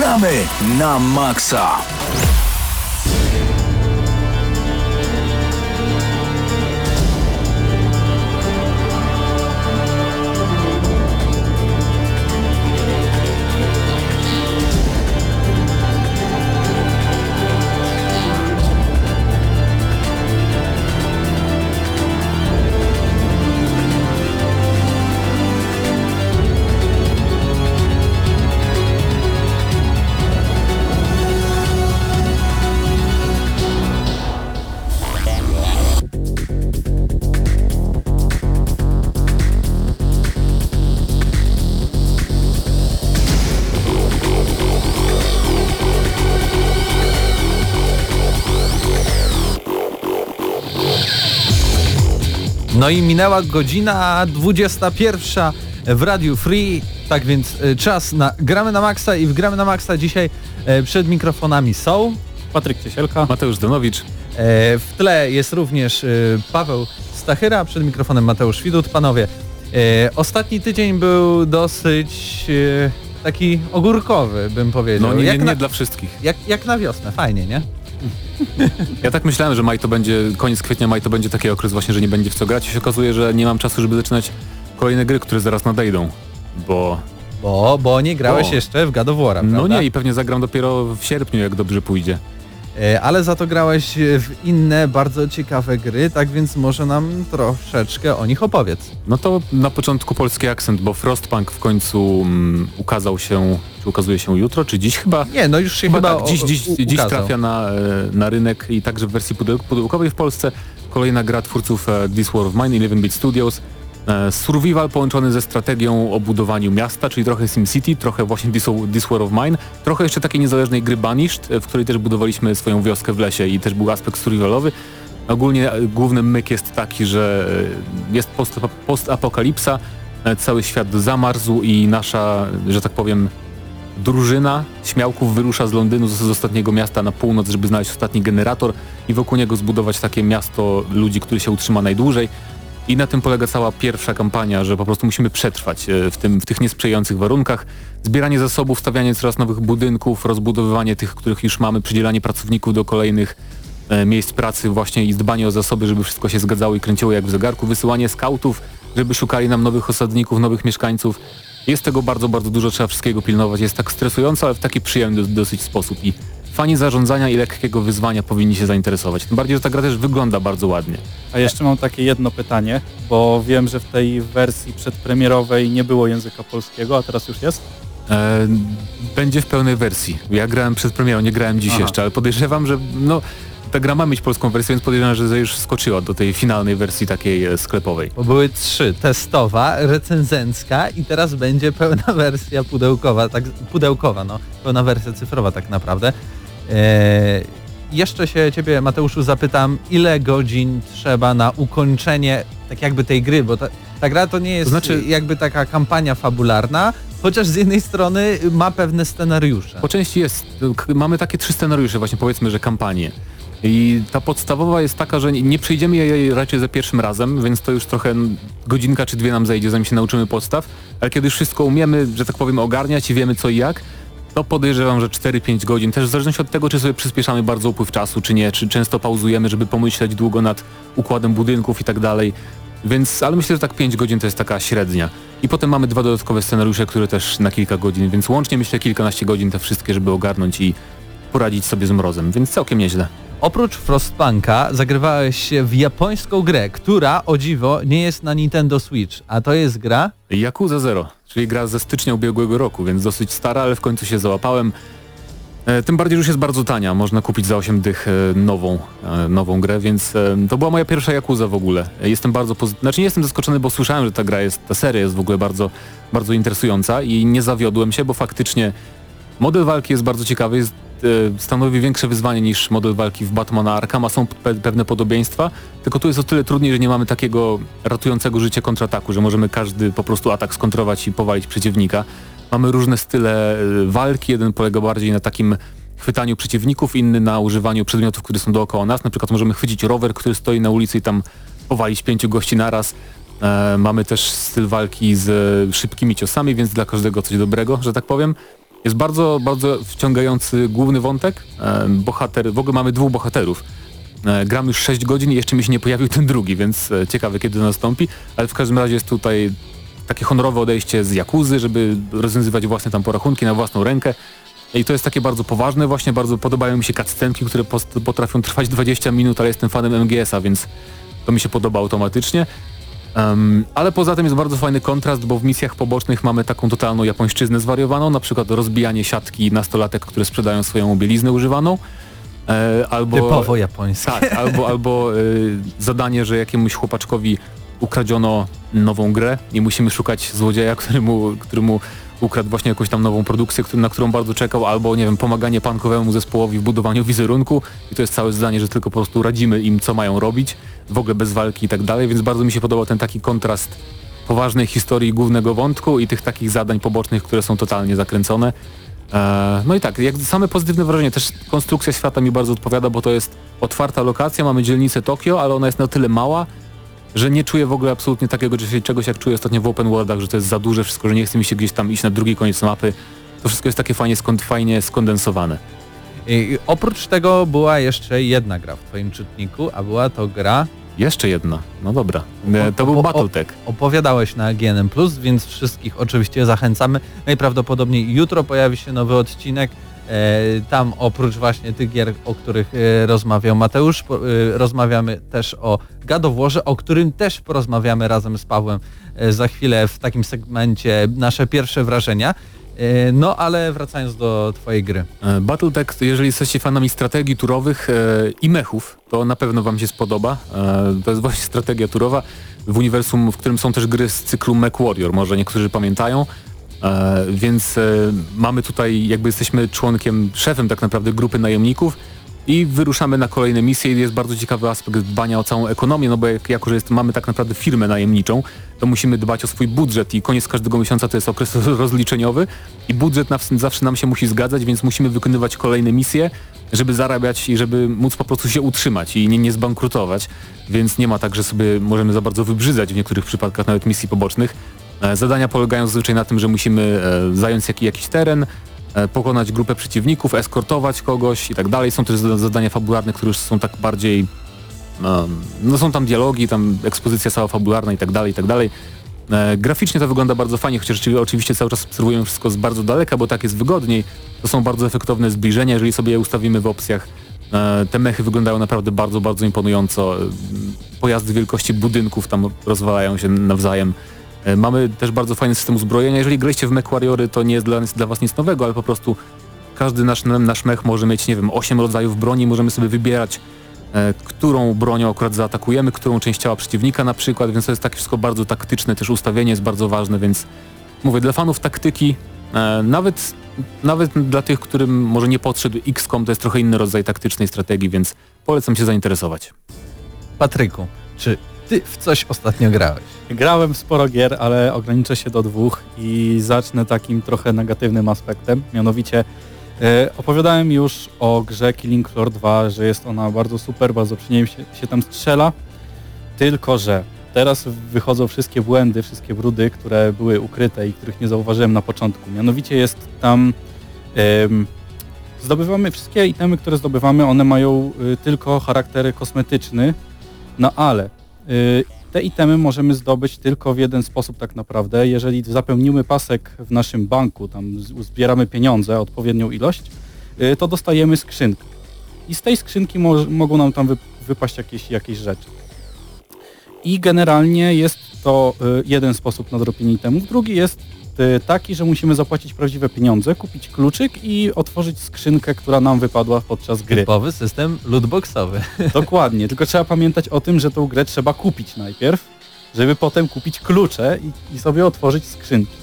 Gramy na maksa! No i minęła godzina 21 w Radiu Free, tak więc e, czas na Gramy na Maxa i w Gramy na Maxa dzisiaj e, przed mikrofonami są Patryk Ciesielka, Mateusz Donowicz. E, w tle jest również Paweł Stachyra, przed mikrofonem Mateusz Widut. Panowie, ostatni tydzień był dosyć taki ogórkowy, bym powiedział. No nie, nie, nie na, dla wszystkich. Jak, jak na wiosnę, fajnie, nie? Ja tak myślałem, że maj to będzie, koniec kwietnia, maj to będzie taki okres właśnie, że nie będzie w co grać i się okazuje, że nie mam czasu, żeby zaczynać kolejne gry, które zaraz nadejdą, bo... Bo, bo nie grałeś bo. jeszcze w God of War, No nie i pewnie zagram dopiero w sierpniu, jak dobrze pójdzie. E, ale za to grałeś w inne bardzo ciekawe gry, tak więc może nam troszeczkę o nich opowiedz. No to na początku polski akcent, bo Frostpunk w końcu um, ukazał się, czy ukazuje się jutro, czy dziś chyba? Nie, no już się chyba, chyba tak, dziś, dziś, dziś trafia na, e, na rynek i także w wersji pudełkowej w Polsce. Kolejna gra twórców e, This War of Mine, 11-bit Studios. E, survival połączony ze strategią o budowaniu miasta, czyli trochę SimCity, trochę właśnie This, War of Mine, trochę jeszcze takiej niezależnej gry Banished, e, w której też budowaliśmy swoją wioskę w lesie i też był aspekt survivalowy. Ogólnie e, główny myk jest taki, że jest post, postapokalipsa, cały świat zamarzł i nasza, że tak powiem, drużyna śmiałków wyrusza z Londynu, z, ostatniego miasta na północ, żeby znaleźć ostatni generator i wokół niego zbudować takie miasto ludzi, który się utrzyma najdłużej. I na tym polega cała pierwsza kampania, że po prostu musimy przetrwać e, w, tym, w tych niesprzyjających warunkach. Zbieranie zasobów, stawianie coraz nowych budynków, rozbudowywanie tych, których już mamy, przydzielanie pracowników do kolejnych e, miejsc pracy właśnie i dbanie o zasoby, żeby wszystko się zgadzało i kręciło jak w zegarku, wysyłanie skautów, żeby szukali nam nowych osadników, nowych mieszkańców. Jest tego bardzo, bardzo dużo, trzeba wszystkiego pilnować. Jest tak stresująco, ale w taki przyjemny dosyć sposób. I fani zarządzania i lekkiego wyzwania powinni się zainteresować. Tym bardziej, że ta gra też wygląda bardzo ładnie. A jeszcze mam takie jedno pytanie, bo wiem, że w tej wersji przedpremierowej nie było języka polskiego, a teraz już jest? E, będzie w pełnej wersji. Ja grałem przed premierą, nie grałem dziś Aha. jeszcze, ale podejrzewam, że no, ta gra ma mieć polską wersję, więc podejrzewam, że już skoczyła do tej finalnej wersji takiej e, sklepowej. Bo były trzy, testowa, recenzencka i teraz będzie pełna wersja pudełkowa, tak pudełkowa, no, pełna wersja cyfrowa tak naprawdę. E, jeszcze się ciebie Mateuszu zapytam, ile godzin trzeba na ukończenie tak jakby tej gry, bo ta, ta gra to nie jest to znaczy, jakby taka kampania fabularna, chociaż z jednej strony ma pewne scenariusze. Po części jest, mamy takie trzy scenariusze właśnie powiedzmy, że kampanie. I ta podstawowa jest taka, że nie przejdziemy jej raczej za pierwszym razem, więc to już trochę godzinka czy dwie nam zejdzie, zanim się nauczymy podstaw, ale kiedy już wszystko umiemy, że tak powiem, ogarniać i wiemy co i jak, to podejrzewam, że 4-5 godzin, też w zależności od tego, czy sobie przyspieszamy bardzo upływ czasu, czy nie, czy często pauzujemy, żeby pomyśleć długo nad układem budynków i tak dalej. Więc, ale myślę, że tak 5 godzin to jest taka średnia. I potem mamy dwa dodatkowe scenariusze, które też na kilka godzin, więc łącznie myślę kilkanaście godzin te wszystkie, żeby ogarnąć i poradzić sobie z mrozem, więc całkiem nieźle. Oprócz Frostpunka zagrywałeś się w japońską grę, która o dziwo nie jest na Nintendo Switch, a to jest gra? Yakuza Zero, czyli gra ze stycznia ubiegłego roku, więc dosyć stara, ale w końcu się załapałem. E, tym bardziej, że już jest bardzo tania, można kupić za 8 dych e, nową, e, nową grę, więc to była moja pierwsza Yakuza w ogóle. Jestem bardzo pozytywny, znaczy nie jestem zaskoczony, bo słyszałem, że ta gra jest, ta seria jest w ogóle bardzo, bardzo interesująca i nie zawiodłem się, bo faktycznie model walki jest bardzo ciekawy, jest stanowi większe wyzwanie niż model walki w Batmana Arkham, a są pe pewne podobieństwa, tylko tu jest o tyle trudniej, że nie mamy takiego ratującego życie kontrataku, że możemy każdy po prostu atak skontrować i powalić przeciwnika. Mamy różne style e, walki, jeden polega bardziej na takim chwytaniu przeciwników, inny na używaniu przedmiotów, które są dookoła nas. Na przykład możemy chwycić rower, który stoi na ulicy i tam powalić pięciu gości naraz. E, mamy też styl walki z szybkimi ciosami, więc dla każdego coś dobrego, że tak powiem. Jest bardzo, bardzo wciągający główny wątek. E, bohater, w ogóle mamy dwóch bohaterów. E, gram już 6 godzin i jeszcze mi się nie pojawił ten drugi, więc e, ciekawe kiedy nastąpi, ale w każdym razie jest tutaj takie honorowe odejście z Jakuzy, żeby rozwiązywać własne tam porachunki na własną rękę. I to jest takie bardzo poważne właśnie, bardzo podobają mi się cutscenki, które potrafią trwać 20 minut, ale jestem fanem MGS-a, więc to mi się podoba automatycznie. Um, ale poza tym jest bardzo fajny kontrast, bo w misjach pobocznych mamy taką totalną japońszczyznę zwariowaną, na przykład rozbijanie siatki nastolatek, które sprzedają swoją bieliznę używaną. E, albo, Typowo japońskie. Tak, albo, albo y, zadanie, że jakiemuś chłopaczkowi ukradziono nową grę i musimy szukać złodzieja, któremu, któremu ukradł właśnie jakąś tam nową produkcję, na którą bardzo czekał, albo nie wiem, pomaganie pankowemu zespołowi w budowaniu wizerunku i to jest całe zdanie, że tylko po prostu radzimy im, co mają robić, w ogóle bez walki i tak dalej, więc bardzo mi się podobał ten taki kontrast poważnej historii głównego wątku i tych takich zadań pobocznych, które są totalnie zakręcone. Eee, no i tak, jak same pozytywne wrażenie, też konstrukcja świata mi bardzo odpowiada, bo to jest otwarta lokacja, mamy dzielnicę Tokio, ale ona jest na tyle mała, że nie czuję w ogóle absolutnie takiego czegoś, jak czuję ostatnio w open worldach, że to jest za duże wszystko, że nie chce mi się gdzieś tam iść na drugi koniec mapy. To wszystko jest takie fajnie, skąd, fajnie skondensowane. I oprócz tego była jeszcze jedna gra w twoim czytniku, a była to gra... Jeszcze jedna, no dobra. E, to był Battletech. Opowiadałeś na GNM+, więc wszystkich oczywiście zachęcamy. Najprawdopodobniej jutro pojawi się nowy odcinek. E, tam oprócz właśnie tych gier, o których e, rozmawiał Mateusz, e, rozmawiamy też o Gadowłorze, o którym też porozmawiamy razem z Pawłem za chwilę w takim segmencie nasze pierwsze wrażenia. No ale wracając do Twojej gry. Battletech, jeżeli jesteście fanami strategii turowych i mechów, to na pewno Wam się spodoba. To jest właśnie strategia turowa w uniwersum, w którym są też gry z cyklu MechWarrior, może niektórzy pamiętają. E, więc e, mamy tutaj, jakby jesteśmy członkiem, szefem tak naprawdę grupy najemników i wyruszamy na kolejne misje i jest bardzo ciekawy aspekt dbania o całą ekonomię, no bo jak, jako, że jest, mamy tak naprawdę firmę najemniczą, to musimy dbać o swój budżet i koniec każdego miesiąca to jest okres rozliczeniowy i budżet zawsze nam się musi zgadzać, więc musimy wykonywać kolejne misje, żeby zarabiać i żeby móc po prostu się utrzymać i nie, nie zbankrutować, więc nie ma tak, że sobie możemy za bardzo wybrzydzać w niektórych przypadkach nawet misji pobocznych, zadania polegają zazwyczaj na tym, że musimy e, zająć jakiś teren, e, pokonać grupę przeciwników, eskortować kogoś i tak dalej. Są też zadania fabularne, które już są tak bardziej... No są tam dialogi, tam ekspozycja cała fabularna i tak dalej, i tak dalej. Graficznie to wygląda bardzo fajnie, chociaż oczywiście cały czas obserwujemy wszystko z bardzo daleka, bo tak jest wygodniej. To są bardzo efektowne zbliżenia, jeżeli sobie je ustawimy w opcjach. Te mechy wyglądają naprawdę bardzo, bardzo imponująco. Pojazdy wielkości budynków tam rozwalają się nawzajem. E, mamy też bardzo fajny system uzbrojenia. Jeżeli graliście w MechWarriory, to nie jest dla, dla was nic nowego, ale po prostu każdy nasz, nasz mech może mieć, nie wiem, 8 rodzajów broni, możemy sobie wybierać, e, którą bronią akurat zaatakujemy, którą część ciała przeciwnika na przykład, więc to jest takie wszystko bardzo taktyczne, też ustawienie jest bardzo ważne, więc mówię, dla fanów taktyki, e, nawet, nawet dla tych, którym może nie podszedł XCOM, to jest trochę inny rodzaj taktycznej strategii, więc polecam się zainteresować. Patryku, czy ty w coś ostatnio grałeś? Grałem sporo gier, ale ograniczę się do dwóch i zacznę takim trochę negatywnym aspektem, mianowicie e, opowiadałem już o grze Killing Floor 2, że jest ona bardzo super, bardzo przyjemnie się, się tam strzela, tylko że teraz wychodzą wszystkie błędy, wszystkie brudy, które były ukryte i których nie zauważyłem na początku. Mianowicie jest tam... zdobywamy wszystkie itemy, które zdobywamy, one mają y, tylko charakter kosmetyczny, no ale te itemy możemy zdobyć tylko w jeden sposób tak naprawdę. Jeżeli zapełnimy pasek w naszym banku, tam zbieramy pieniądze, odpowiednią ilość, y, to dostajemy skrzynkę. I z tej skrzynki mo mogą nam tam wy wypaść jakieś, jakieś rzeczy. I generalnie jest to y, jeden sposób na dropienie itemów. Drugi jest Y, taki, że musimy zapłacić prawdziwe pieniądze, kupić kluczyk i otworzyć skrzynkę, która nam wypadła podczas gry. Typowy system lootboxowy. Dokładnie, tylko trzeba pamiętać o tym, że tą grę trzeba kupić najpierw, żeby potem kupić klucze i, i sobie otworzyć skrzynki.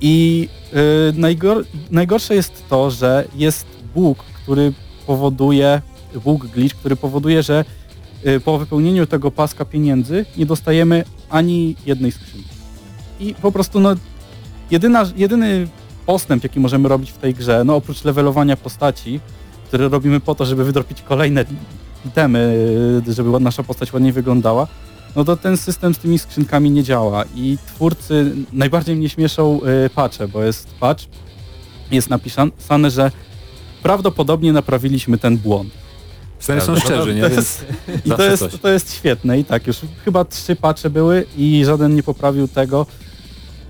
I yy, najgor najgorsze jest to, że jest bóg, który powoduje, bóg glitch, który powoduje, że yy, po wypełnieniu tego paska pieniędzy nie dostajemy ani jednej skrzynki. I po prostu no, Jedyna, jedyny postęp, jaki możemy robić w tej grze, no oprócz levelowania postaci, które robimy po to, żeby wydropić kolejne itemy, żeby nasza postać ładniej wyglądała, no to ten system z tymi skrzynkami nie działa i twórcy najbardziej mnie śmieszą y, patche, bo jest patch jest napisane, że prawdopodobnie naprawiliśmy ten błąd. Są szczerzy, nie? To jest, I to jest, to jest świetne i tak, już chyba trzy pacze były i żaden nie poprawił tego.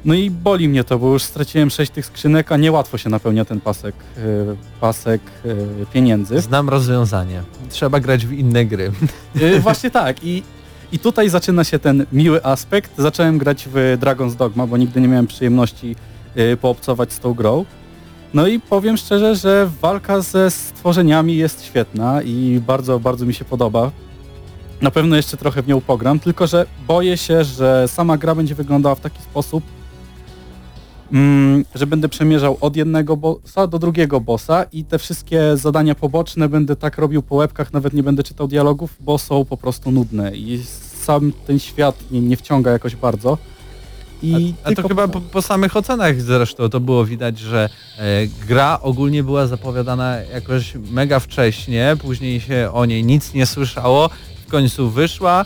No i boli mnie to, bo już straciłem sześć tych skrzynek, a niełatwo się napełnia ten pasek, yy, pasek yy, pieniędzy. Znam rozwiązanie. Trzeba grać w inne gry. Yy, właśnie tak i, i tutaj zaczyna się ten miły aspekt. Zacząłem grać w Dragon's Dogma, bo nigdy nie miałem przyjemności poobcować z tą grą. No i powiem szczerze, że walka ze stworzeniami jest świetna i bardzo, bardzo mi się podoba. Na pewno jeszcze trochę w nią pogram, tylko że boję się, że sama gra będzie wyglądała w taki sposób, mm, że będę przemierzał od jednego bossa do drugiego bossa i te wszystkie zadania poboczne będę tak robił po łebkach, nawet nie będę czytał dialogów, bo są po prostu nudne i sam ten świat nie, nie wciąga jakoś bardzo. I a, a to chyba po, po, samych ocenach zresztą to było widać, że e, gra ogólnie była zapowiadana jakoś mega wcześnie, później się o niej nic nie słyszało, w końcu wyszła,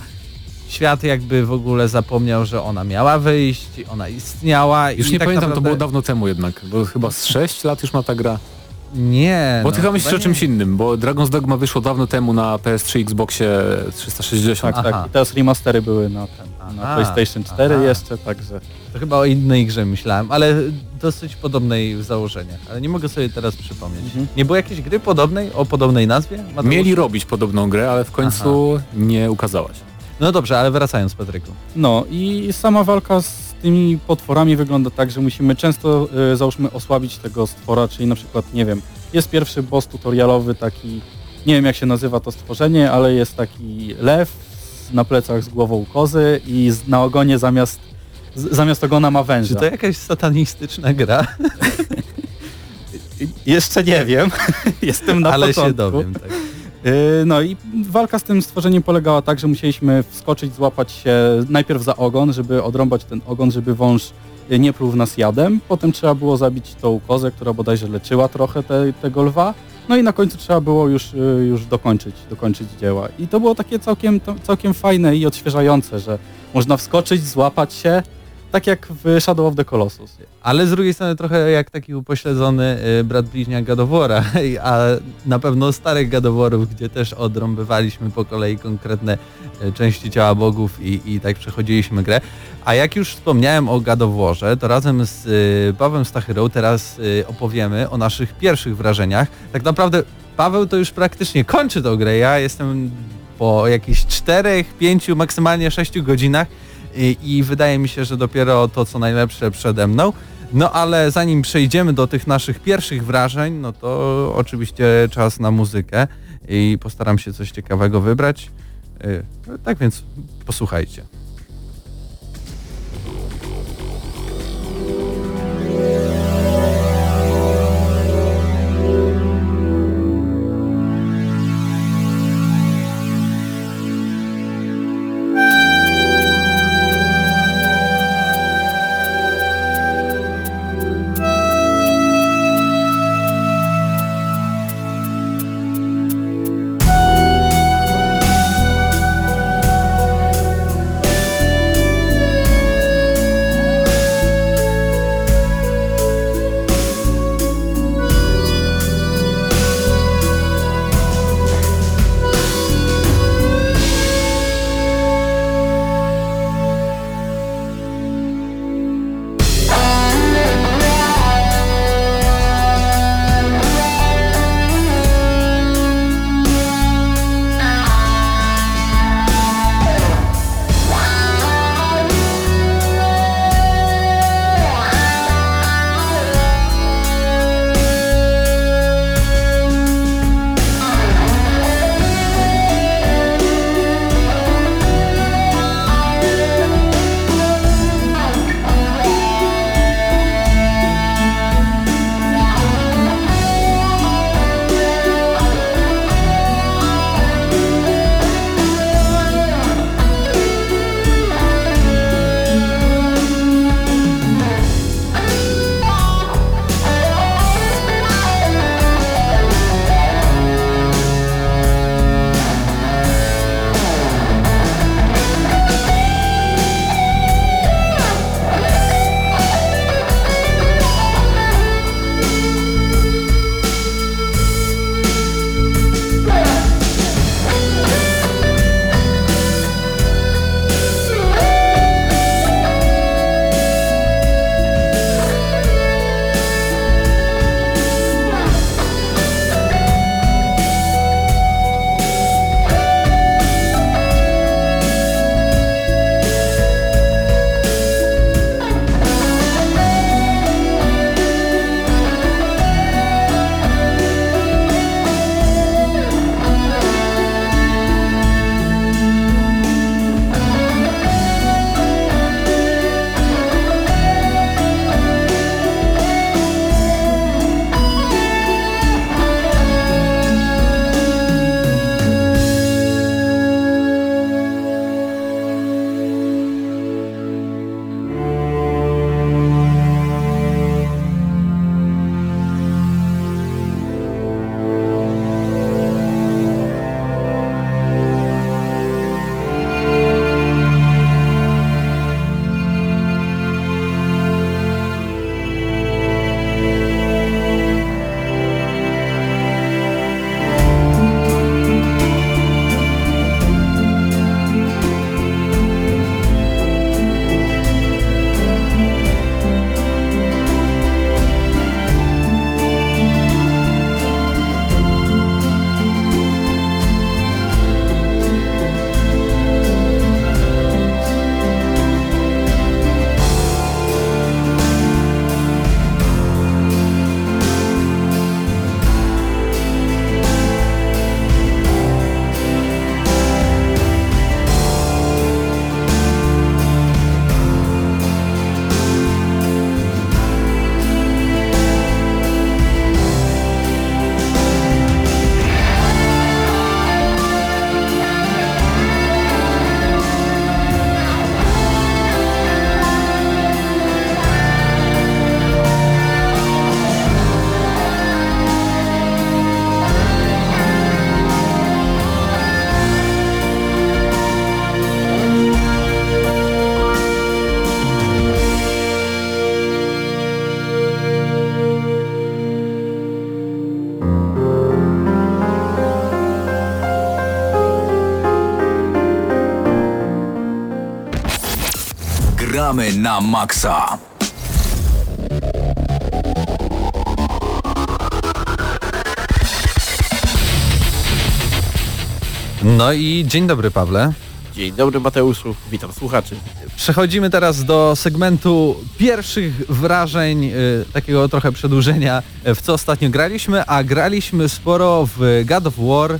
świat jakby w ogóle zapomniał, że ona miała wyjść, ona istniała. Już nie tak pamiętam, naprawdę... to było dawno temu jednak, bo chyba z 6 lat już ma ta gra. Nie. Bo ty no, chyba myślisz o czymś innym, bo Dragon's Dogma wyszło dawno temu na PS3, Xboxie 360. Tak, tak. I teraz remastery były na, ten, na PlayStation 4 aha. jeszcze, także... To chyba o innej grze myślałem, ale dosyć podobnej w założeniach, ale nie mogę sobie teraz przypomnieć. Mhm. Nie było jakiejś gry podobnej, o podobnej nazwie? Mateusz? Mieli robić podobną grę, ale w końcu aha. nie ukazała się. No dobrze, ale wracając Patryku. No i sama walka z tymi potworami wygląda tak, że musimy często, y, załóżmy, osłabić tego stwora, czyli na przykład, nie wiem, jest pierwszy boss tutorialowy taki, nie wiem jak się nazywa to stworzenie, ale jest taki lew na plecach z głową kozy i na ogonie zamiast, zamiast ogona ma węża. Czy to jakaś satanistyczna gra? Jeszcze nie wiem. Jestem na Ale początku. się dowiem, tak. Y, no i walka z tym stworzeniem polegała tak, że musieliśmy wskoczyć, złapać się najpierw za ogon, żeby odrąbać ten ogon, żeby wąż nie pluł w nas jadem. Potem trzeba było zabić tą kozę, która bodajże leczyła trochę te, tego lwa. No i na końcu trzeba było już, y, już dokończyć, dokończyć dzieła. I to było takie całkiem, całkiem fajne i odświeżające, że można wskoczyć, złapać się, tak jak w Shadow of the Colossus. Ale z drugiej strony trochę jak taki upośledzony y, brat bliźniak Gadowora, a na pewno starych Gadoworów, gdzie też odrąbywaliśmy po kolei konkretne y, części ciała bogów i, i tak przechodziliśmy grę. A jak już wspomniałem o Gadoworze, to razem z y, Pawłem Stachyrą teraz opowiemy o naszych pierwszych wrażeniach. Tak naprawdę Paweł to już praktycznie kończy tą grę. Ja jestem po jakichś czterech, pięciu, maksymalnie sześciu godzinach i, i wydaje mi się, że dopiero to, co najlepsze przede mną. No ale zanim przejdziemy do tych naszych pierwszych wrażeń, no to oczywiście czas na muzykę i postaram się coś ciekawego wybrać. Y, tak więc posłuchajcie. Gramy na maksa. No i dzień dobry Pawle. Dzień dobry Mateuszu, witam słuchaczy. Przechodzimy teraz do segmentu pierwszych wrażeń, y, takiego trochę przedłużenia, w co ostatnio graliśmy, a graliśmy sporo w God of War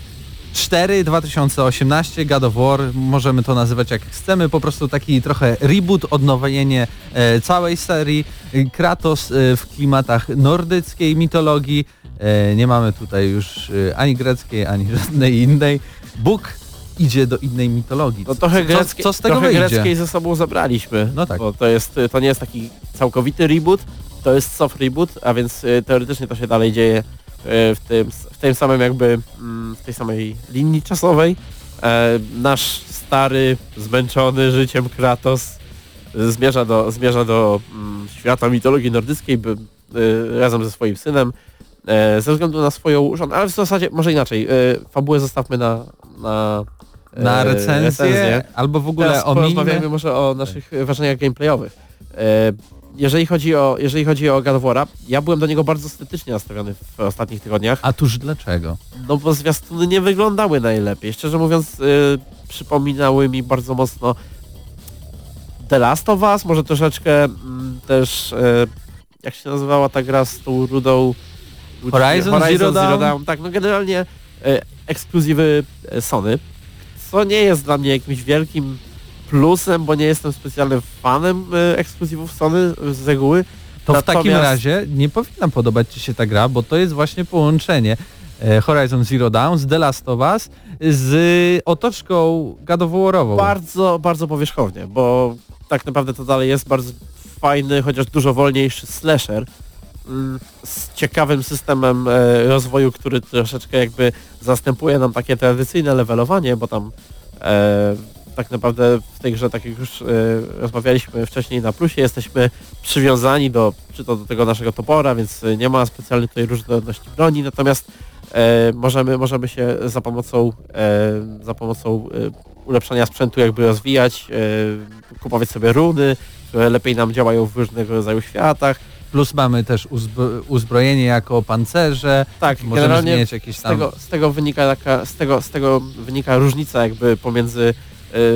4 2018 God of War, możemy to nazywać jak chcemy, po prostu taki trochę reboot, odnowienie e, całej serii. Kratos e, w klimatach nordyckiej mitologii, e, nie mamy tutaj już e, ani greckiej, ani żadnej innej. Bóg idzie do innej mitologii. No trochę, greckie, co, co z tego trochę wyjdzie? greckiej ze sobą zabraliśmy, No tak. bo to, jest, to nie jest taki całkowity reboot, to jest soft reboot, a więc y, teoretycznie to się dalej dzieje w tym, w tym samym jakby, mm, w tej samej linii czasowej. E, Nasz stary, zmęczony życiem Kratos zmierza do, zmierza do mm, świata mitologii nordyckiej by, y, razem ze swoim synem e, ze względu na swoją żonę, ale w zasadzie może inaczej, fabułę zostawmy na, na Na e, recenzję, albo w ogóle Teraz o porozmawiajmy minę. może o naszych wrażeniach gameplayowych. Jeżeli chodzi o, jeżeli chodzi o God ja byłem do niego bardzo sceptycznie nastawiony w ostatnich tygodniach, A tuż dlaczego? no bo zwiastuny nie wyglądały najlepiej. Szczerze mówiąc, e, przypominały mi bardzo mocno The Last of Us, może troszeczkę mm, też, e, jak się nazywała ta gra z tą rudą... Horizon Zero Dawn? Tak, no generalnie e, ekskluzywy e, Sony, co nie jest dla mnie jakimś wielkim plusem, bo nie jestem specjalnym fanem e, ekskluzywów Sony z reguły. To w takim Natomiast- razie nie powinna podobać Ci się ta gra, bo to jest właśnie połączenie e, Horizon Zero Dawn z The Last of Us z otoczką War'ową. Bardzo, bardzo powierzchownie, bo tak naprawdę to dalej jest bardzo fajny, chociaż dużo wolniejszy slasher mm, z ciekawym systemem e, rozwoju, który troszeczkę jakby zastępuje nam takie tradycyjne levelowanie, bo tam tak naprawdę w tej grze, tak jak już e, rozmawialiśmy wcześniej na plusie, jesteśmy przywiązani do, czy to do tego naszego topora, więc e, nie ma specjalnie tutaj różnorodności broni, natomiast e, możemy, możemy się za pomocą, za pomocą ulepszania sprzętu jakby rozwijać, kupować sobie runy, które lepiej nam działają w różnego rodzaju światach. Plus mamy też uzbro uzbrojenie jako pancerze. Tak, Możemy generalnie zmieniać jakieś z tam... tego, z tego wynika taka, z tego, z tego wynika różnica jakby pomiędzy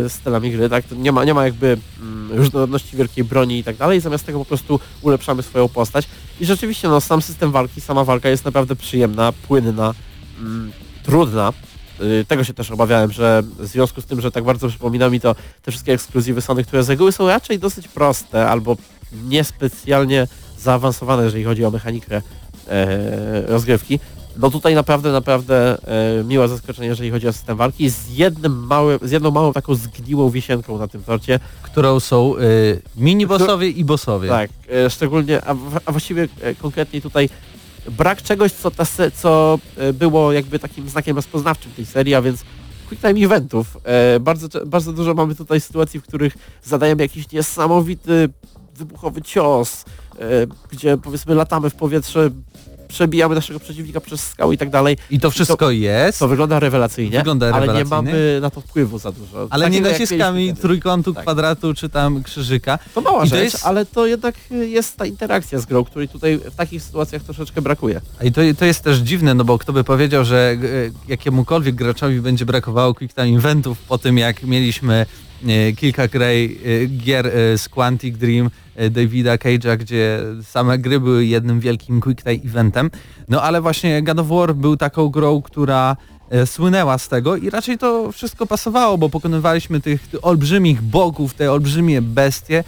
stylami gry, tak? Nie ma, nie ma jakby mm, różnorodności wielkiej broni i tak dalej, zamiast tego po prostu ulepszamy swoją postać. I rzeczywiście no, sam system walki, sama walka jest naprawdę przyjemna, płynna, mm, trudna. Y, Tego się też obawiałem, że w związku z tym, że tak bardzo przypomina mi to te wszystkie ekskluzywy Sony, które z reguły są raczej dosyć proste albo niespecjalnie zaawansowane, jeżeli chodzi o mechanikę e, rozgrywki. No tutaj naprawdę, naprawdę e, miłe zaskoczenie, jeżeli chodzi o system walki z jednym małym, z jedną małą taką zgniłą wisienką na tym torcie. którą są y, mini-bossowie i bossowie. Tak, e, szczególnie, a, w- a właściwie e, konkretniej tutaj brak czegoś, co, ta se, co e, było jakby takim znakiem rozpoznawczym tej serii, a więc quick time eventów. E, bardzo, bardzo dużo mamy tutaj sytuacji, w których zadajemy jakiś niesamowity wybuchowy cios, e, gdzie powiedzmy latamy w powietrze, przebijamy naszego przeciwnika przez skały i tak dalej. I to wszystko jest, To wygląda rewelacyjnie, Wygląda ale nie rewelacyjnie. mamy na to wpływu za dużo. ale nie Takiego, jak naciskami trójkątu, Tak. kwadratu czy tam krzyżyka. To mała I to rzecz, jest- ale to jednak jest ta interakcja z grą, której tutaj w takich sytuacjach troszeczkę brakuje. A I to, to jest też dziwne, no bo kto by powiedział, że e, jakiemukolwiek graczowi będzie brakowało quick time eventów po tym jak mieliśmy e, kilka grej, e, gier z Quantic Dream Davida Cage'a, gdzie same gry były jednym wielkim quick time eventem. No ale właśnie God of War był taką grą, która e, słynęła z tego i raczej to wszystko pasowało, bo pokonywaliśmy tych olbrzymich bogów, te olbrzymie bestie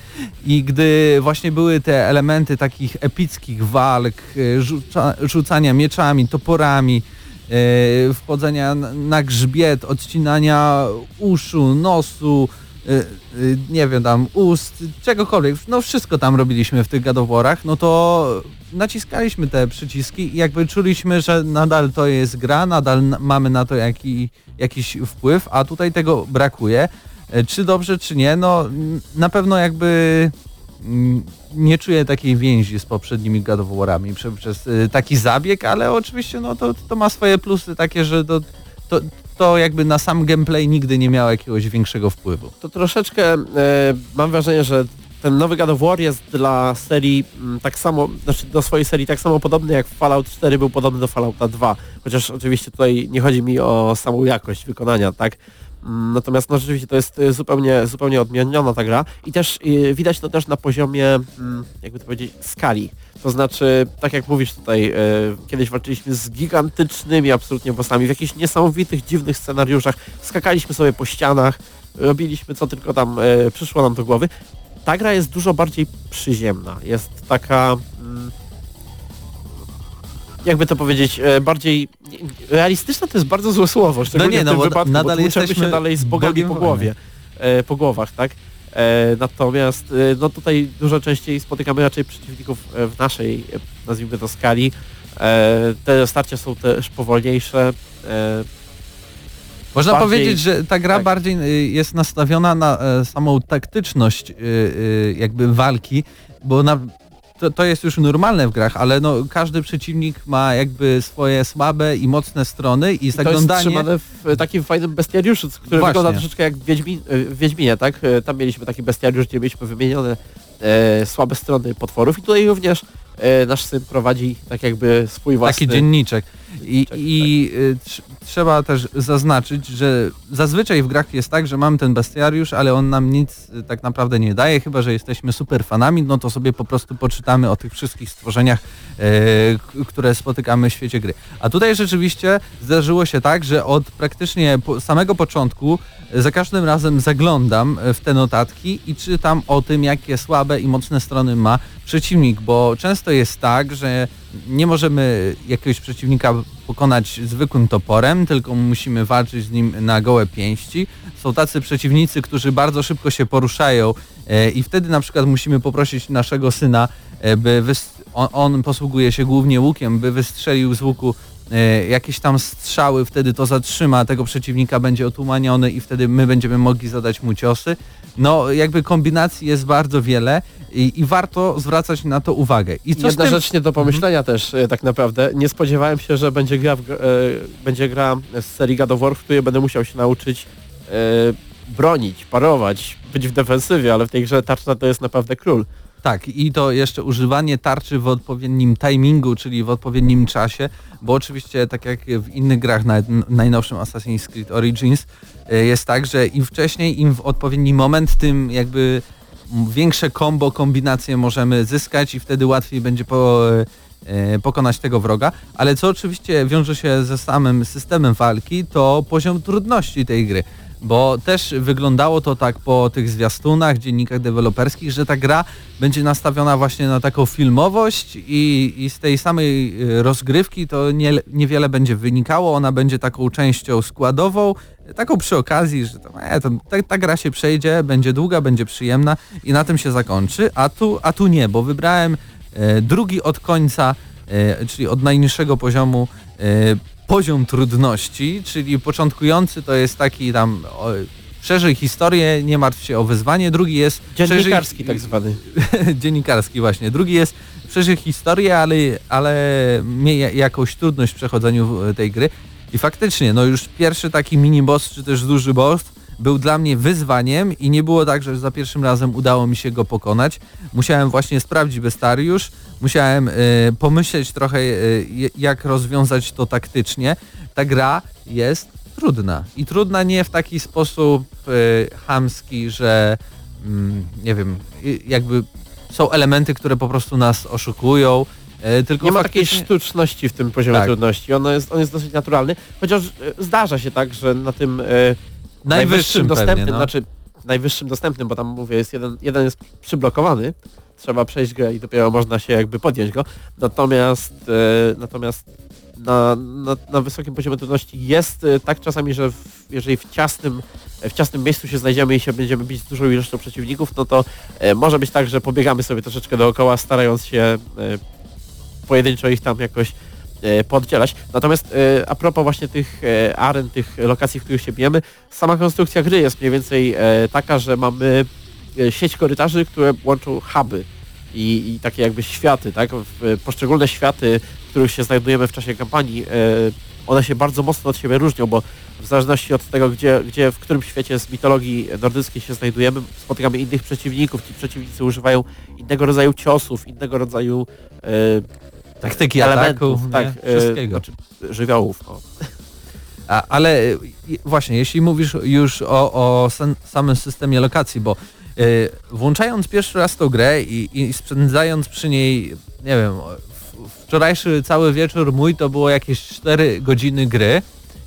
i gdy właśnie były te elementy takich epickich walk, e, rzuca, rzucania mieczami, toporami, e, wchodzenia na, grzbiet, odcinania uszu, nosu, e, e, nie wiem tam, ust, czegokolwiek, no wszystko tam robiliśmy w tych gadoworach, no to naciskaliśmy te przyciski i jakby czuliśmy, że nadal to jest gra, nadal na- mamy na to jaki, jakiś wpływ, a tutaj tego brakuje. E, Czy dobrze, czy nie, no na pewno jakby mm, nie czuję takiej więzi z poprzednimi prze, przez y, taki zabieg, ale oczywiście no to, to ma swoje plusy takie, że to, to, to jakby na sam gameplay nigdy nie miało jakiegoś większego wpływu. To troszeczkę e, mam wrażenie, że ten nowy God of War jest dla serii mm, tak samo, znaczy do swojej serii tak samo podobny jak Fallout 4 był podobny do Fallouta 2. Chociaż oczywiście tutaj nie chodzi mi o samą jakość wykonania, tak? Natomiast no rzeczywiście to jest y, zupełnie, zupełnie odmieniona ta gra i też y, widać to też na poziomie, mm, jakby to powiedzieć, skali. To znaczy, tak jak mówisz tutaj, y, kiedyś walczyliśmy z gigantycznymi absolutnie bossami w jakichś niesamowitych, dziwnych scenariuszach, skakaliśmy sobie po ścianach, robiliśmy co tylko tam przyszło nam do głowy. Ta gra jest dużo bardziej przyziemna, jest taka... Jakby to powiedzieć, bardziej realistyczna to jest bardzo złe słowo, no nie, no, w tym wypadku, nadal bo jesteśmy się dalej z bogami po głowie, po głowach, tak? E, natomiast e, no tutaj dużo częściej spotykamy raczej przeciwników e, w naszej, nazwijmy to, skali. Te starcia są też powolniejsze. Można bardziej, powiedzieć, że ta gra tak. bardziej jest nastawiona na samą taktyczność jakby walki, bo na, to, to jest już normalne w grach, ale no, każdy przeciwnik ma jakby swoje słabe i mocne strony i zaglądanie... To jest trzymane w takim fajnym bestiariuszu, który Właśnie. wygląda troszeczkę jak w, Wiedźmin, w Wiedźminie, tak? Tam mieliśmy taki bestiariusz, gdzie mieliśmy wymienione e, słabe strony potworów i tutaj również e, nasz syn prowadzi tak jakby swój własny... Taki dzienniczek. I, i tak. trzeba też zaznaczyć, że zazwyczaj w grach jest tak, że mamy ten bestiariusz, ale on nam nic y, tak naprawdę nie daje, chyba że jesteśmy super fanami, no to sobie po prostu poczytamy o tych wszystkich stworzeniach, e, które spotykamy w świecie gry. A tutaj rzeczywiście zdarzyło się tak, że od praktycznie po, samego początku za każdym razem zaglądam w te notatki i czytam o tym, jakie słabe i mocne strony ma przeciwnik, bo często jest tak, że nie możemy jakiegoś przeciwnika pokonać zwykłym toporem, tylko musimy walczyć z nim na gołe pięści. Są tacy przeciwnicy, którzy bardzo szybko się poruszają e, i wtedy na przykład musimy poprosić naszego syna, e, by on, on posługuje się głównie łukiem, by wystrzelił z łuku e, jakieś tam strzały, wtedy to zatrzyma, tego przeciwnika będzie otumaniony i wtedy my będziemy mogli zadać mu ciosy. No jakby kombinacji jest bardzo wiele i, i warto zwracać na to uwagę. I co Jedna tym... rzecz nie do pomyślenia mhm. też e, tak naprawdę. Nie spodziewałem się, że będzie gra, w, e, będzie gra z serii God of War, w której będę musiał się nauczyć e, bronić, parować, być w defensywie, ale w tej grze tarcza to jest naprawdę król. Tak, i to jeszcze używanie tarczy w odpowiednim timingu, czyli w odpowiednim czasie, bo oczywiście tak jak w innych grach, na najnowszym Assassin's Creed Origins, e, jest tak, że im wcześniej, im w odpowiedni moment, tym jakby większe combo, kombinacje możemy zyskać i wtedy łatwiej będzie po, e, pokonać tego wroga, ale co oczywiście wiąże się ze samym systemem walki, to poziom trudności tej gry bo też wyglądało to tak po tych zwiastunach, dziennikach deweloperskich, że ta gra będzie nastawiona właśnie na taką filmowość i, i z tej samej e, rozgrywki to nie, niewiele będzie wynikało, ona będzie taką częścią składową, taką przy okazji, że to, e, to, ta, ta, gra się przejdzie, będzie długa, będzie przyjemna i na tym się zakończy, a tu, a tu nie, bo wybrałem e, drugi od końca, e, czyli od najniższego poziomu e, poziom trudności, czyli początkujący to jest taki tam o, przeżyj historię, nie martw się o wyzwanie, drugi jest... Dziennikarski tak zwany. Dziennikarski właśnie. Drugi jest przeżyj historię, ale, ale miej jakąś trudność w przechodzeniu tej gry. I faktycznie, no już pierwszy taki mini boss, czy też duży boss był dla mnie wyzwaniem i nie było tak, że za pierwszym razem udało mi się go pokonać. Musiałem właśnie sprawdzić bestariusz, musiałem y, pomyśleć trochę y, jak rozwiązać to taktycznie. Ta gra jest trudna i trudna nie w taki sposób y, chamski, że mm, nie wiem, jakby są elementy, które po prostu nas oszukują, E, tylko nie ma takiej sztuczności w tym poziomie tak. trudności. On jest, on jest dosyć naturalny, chociaż e, zdarza się tak, że na tym najwyższym, dostępnym, pewnie, no. znaczy najwyższym dostępnym, bo tam mówię, jest jeden, jeden jest przyblokowany, trzeba przejść go i dopiero można się jakby podjąć go. Natomiast e, natomiast na, na, na, wysokim poziomie trudności jest e, tak czasami, że w, jeżeli w ciasnym, w ciasnym miejscu się znajdziemy i się będziemy bić z dużą ilością przeciwników, no to e, może być tak, że pobiegamy sobie troszeczkę dookoła, starając się e, pojedynczo ich tam jakoś poddzielać. Natomiast e, a propos właśnie tych e, aren, tych lokacji, w których się bijemy, sama konstrukcja gry jest mniej więcej taka, że mamy sieć korytarzy, które łączą huby i, i takie jakby światy, tak? Poszczególne światy, w których się znajdujemy w czasie kampanii, one się bardzo mocno od siebie różnią, bo w zależności od tego, gdzie, gdzie w którym świecie z mitologii nordyckiej się znajdujemy, spotykamy innych przeciwników, ci przeciwnicy używają innego rodzaju ciosów, innego rodzaju e, taktyki elementów, ataku, tak, nie? wszystkiego. znaczy, żywiołów. No. A, ale e, właśnie, jeśli mówisz już o, o sam, samym systemie lokacji, bo y, włączając pierwszy raz tą grę i, i spędzając przy niej, nie wiem, wczorajszy cały wieczór mój to było jakieś 4 godziny gry,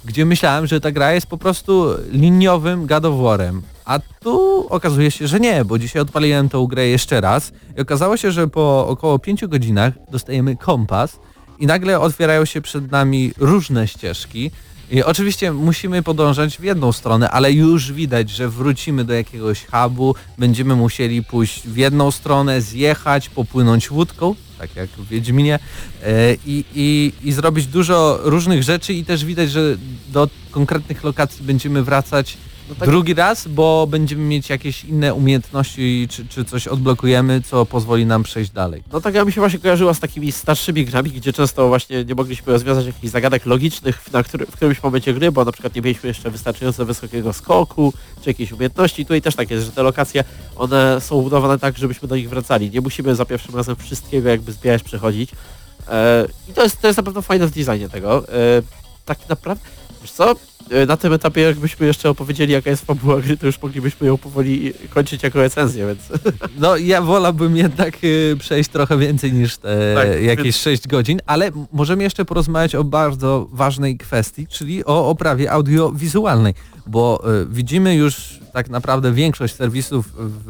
gdzie myślałem, że ta gra jest po prostu liniowym War'em. A tu okazuje się, że nie, bo dzisiaj odpaliłem tą grę jeszcze raz i okazało się, że po około 5 godzinach dostajemy kompas i nagle otwierają się przed nami różne ścieżki, i oczywiście musimy podążać w jedną stronę, ale już widać, że wrócimy do jakiegoś hubu, będziemy musieli pójść w jedną stronę, zjechać, popłynąć łódką, tak jak w Wiedźminie e, i, i, i zrobić dużo różnych rzeczy i też widać, że do konkretnych lokacji będziemy wracać no tak. drugi raz, bo będziemy mieć jakieś inne umiejętności, czy, czy coś odblokujemy, co pozwoli nam przejść dalej. No tak ja mi się właśnie kojarzyła z takimi starszymi grami, gdzie często właśnie nie mogliśmy rozwiązać jakichś zagadek logicznych na który, w którymś momencie gry, bo na przykład nie mieliśmy jeszcze wystarczająco wysokiego skoku, czy jakiejś umiejętności. Tutaj też tak jest, że te lokacje, one są budowane tak, żebyśmy do nich wracali. Nie musimy za pierwszym razem wszystkiego jakby zbierać, przechodzić. E, I to jest, to jest na pewno fajne w designie tego. E, tak naprawdę, wiesz co, na tym etapie jakbyśmy jeszcze opowiedzieli jaka jest fabuła gry, to już moglibyśmy ją powoli kończyć jako recenzję, więc... No ja wolałbym jednak y, przejść trochę więcej niż te tak, jakieś więc... 6 godzin, ale możemy jeszcze porozmawiać o bardzo ważnej kwestii, czyli o oprawie audiowizualnej, bo y, widzimy już tak naprawdę większość serwisów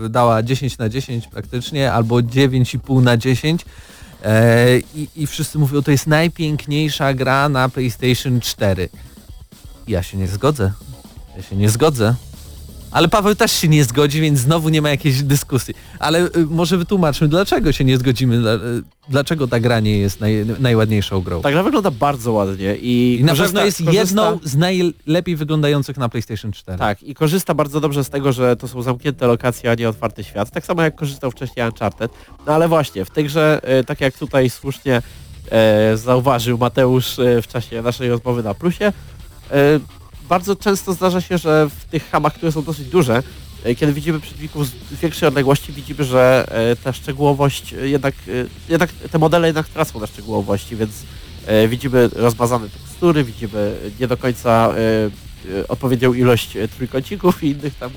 dała 10 na 10 praktycznie, albo 9,5 na 10 e, i, i wszyscy mówią, to jest najpiękniejsza gra na PlayStation 4. Ja się nie zgodzę. Ja się nie zgodzę. Ale Paweł też się nie zgodzi, więc znowu nie ma jakiejś dyskusji. Ale y, może wytłumaczmy, dlaczego się nie zgodzimy, y, dlaczego ta gra nie jest naj, najładniejszą grą. Ta gra wygląda bardzo ładnie i, I na korzysta, pewno jest korzysta... jedną z najlepiej wyglądających na PlayStation 4. Tak, i korzysta bardzo dobrze z tego, że to są zamknięte lokacje, a nie otwarty świat. Tak samo jak korzystał wcześniej Uncharted. No ale właśnie, w tej grze, y, tak jak tutaj słusznie e, zauważył Mateusz w czasie naszej rozmowy na Plusie, bardzo często zdarza się, że w tych hamach, które są dosyć duże, e, kiedy widzimy przeciwników z większej odległości, widzimy, że e, ta szczegółowość jednak, jednak te modele jednak tracą na szczegółowości, więc widzimy rozmazane tekstury, widzimy nie do końca odpowiednią ilość trójkącików i innych tam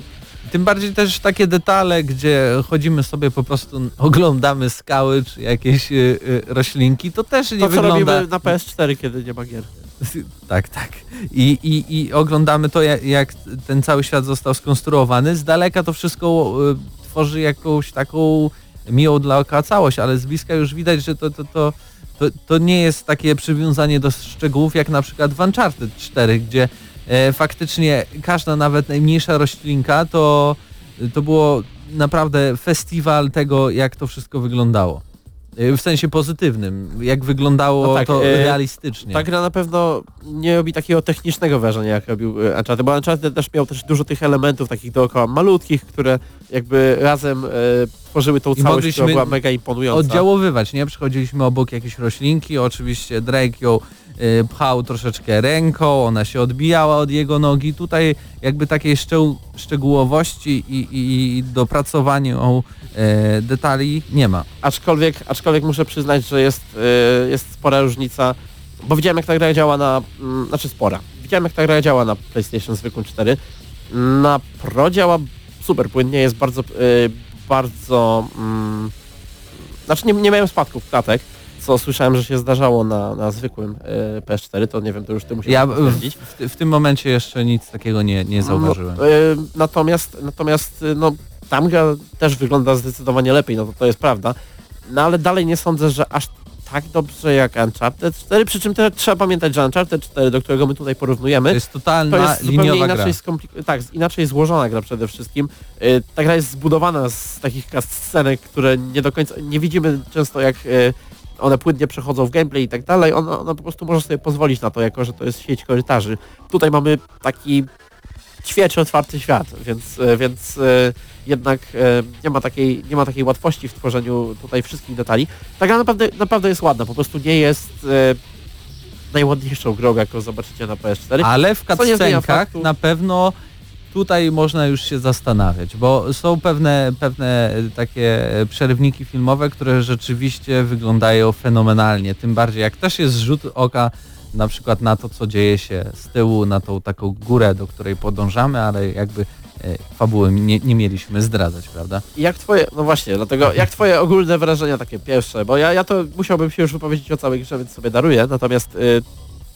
tym bardziej też takie detale, gdzie chodzimy sobie po prostu, oglądamy skały czy jakieś roślinki, to też nie to, wygląda... To robimy na PS4, kiedy nie ma gier. Tak, tak. I, i, i oglądamy to, jak, ten cały świat został skonstruowany. Z daleka to wszystko y, tworzy jakąś taką miłą dla oka całość, ale z bliska już widać, że to, to, to, to, to nie jest takie przywiązanie do szczegółów, jak na przykład w Uncharted 4, gdzie e, faktycznie każda nawet najmniejsza roślinka to, to było naprawdę festiwal tego, jak to wszystko wyglądało. Y, w sensie pozytywnym, jak wyglądało no tak, to e, realistycznie. Ta gra na pewno nie robi takiego technicznego wrażenia, jak robił e, Uncharted, bo Uncharted też miał też dużo tych elementów takich dookoła malutkich, które jakby razem e, tworzyły tą I całość, która była mega imponująca. oddziaływać, nie? Przychodziliśmy obok jakieś roślinki, oczywiście Drake ją y, pchał troszeczkę ręką, ona się odbijała od jego nogi. Tutaj jakby takiej szczegółowości i, i, i dopracowaniu e, detali nie ma. Aczkolwiek, aczkolwiek muszę przyznać, że jest, e, jest spora różnica, bo widziałem jak ta gra działa na, mm, znaczy spora, widziałem jak ta gra działa na PlayStation zwykłym 4. Na Pro działa super płynnie, jest bardzo, e, bardzo, mm, znaczy nie, nie miałem spadków klatek, co słyszałem, że się zdarzało na, na zwykłym y, PS4, to nie wiem, to już ty musisz ja w, w, tym momencie jeszcze nic takiego nie, nie zauważyłem. No, y, natomiast, natomiast no, tam gra też wygląda zdecydowanie lepiej, no to, to jest prawda. No ale dalej nie sądzę, że aż tak dobrze jak Uncharted 4, przy czym też trzeba pamiętać, że Uncharted 4, do którego my tutaj porównujemy, to jest totalna to jest zupełnie inaczej, tak, inaczej złożona gra przede wszystkim. Y, ta gra jest zbudowana z takich scenek, które nie do końca, nie widzimy często jak one płynnie przechodzą w gameplay i tak dalej, ona, ona po prostu może sobie pozwolić na to, jako że to jest sieć korytarzy. Tutaj mamy taki ćwieczy otwarty świat, więc, e, więc e, jednak e, nie ma, takiej, nie ma takiej łatwości w tworzeniu tutaj wszystkich detali. Ta gra naprawdę, naprawdę jest ładna, po prostu nie jest najładniejszą grą, jaką zobaczycie na PS4. Ale w cutscenkach na pewno tutaj można już się zastanawiać, bo są pewne, pewne takie przerywniki filmowe, które rzeczywiście wyglądają fenomenalnie. Tym bardziej jak też jest rzut oka na przykład na to, co dzieje się z tyłu, na tą taką górę, do której podążamy, ale jakby e, fabuły nie, nie mieliśmy zdradzać, prawda? Jak twoje, no właśnie, dlatego jak twoje ogólne wrażenia takie pierwsze, bo ja, ja to musiałbym się już wypowiedzieć o całej grze, więc sobie daruję, natomiast y,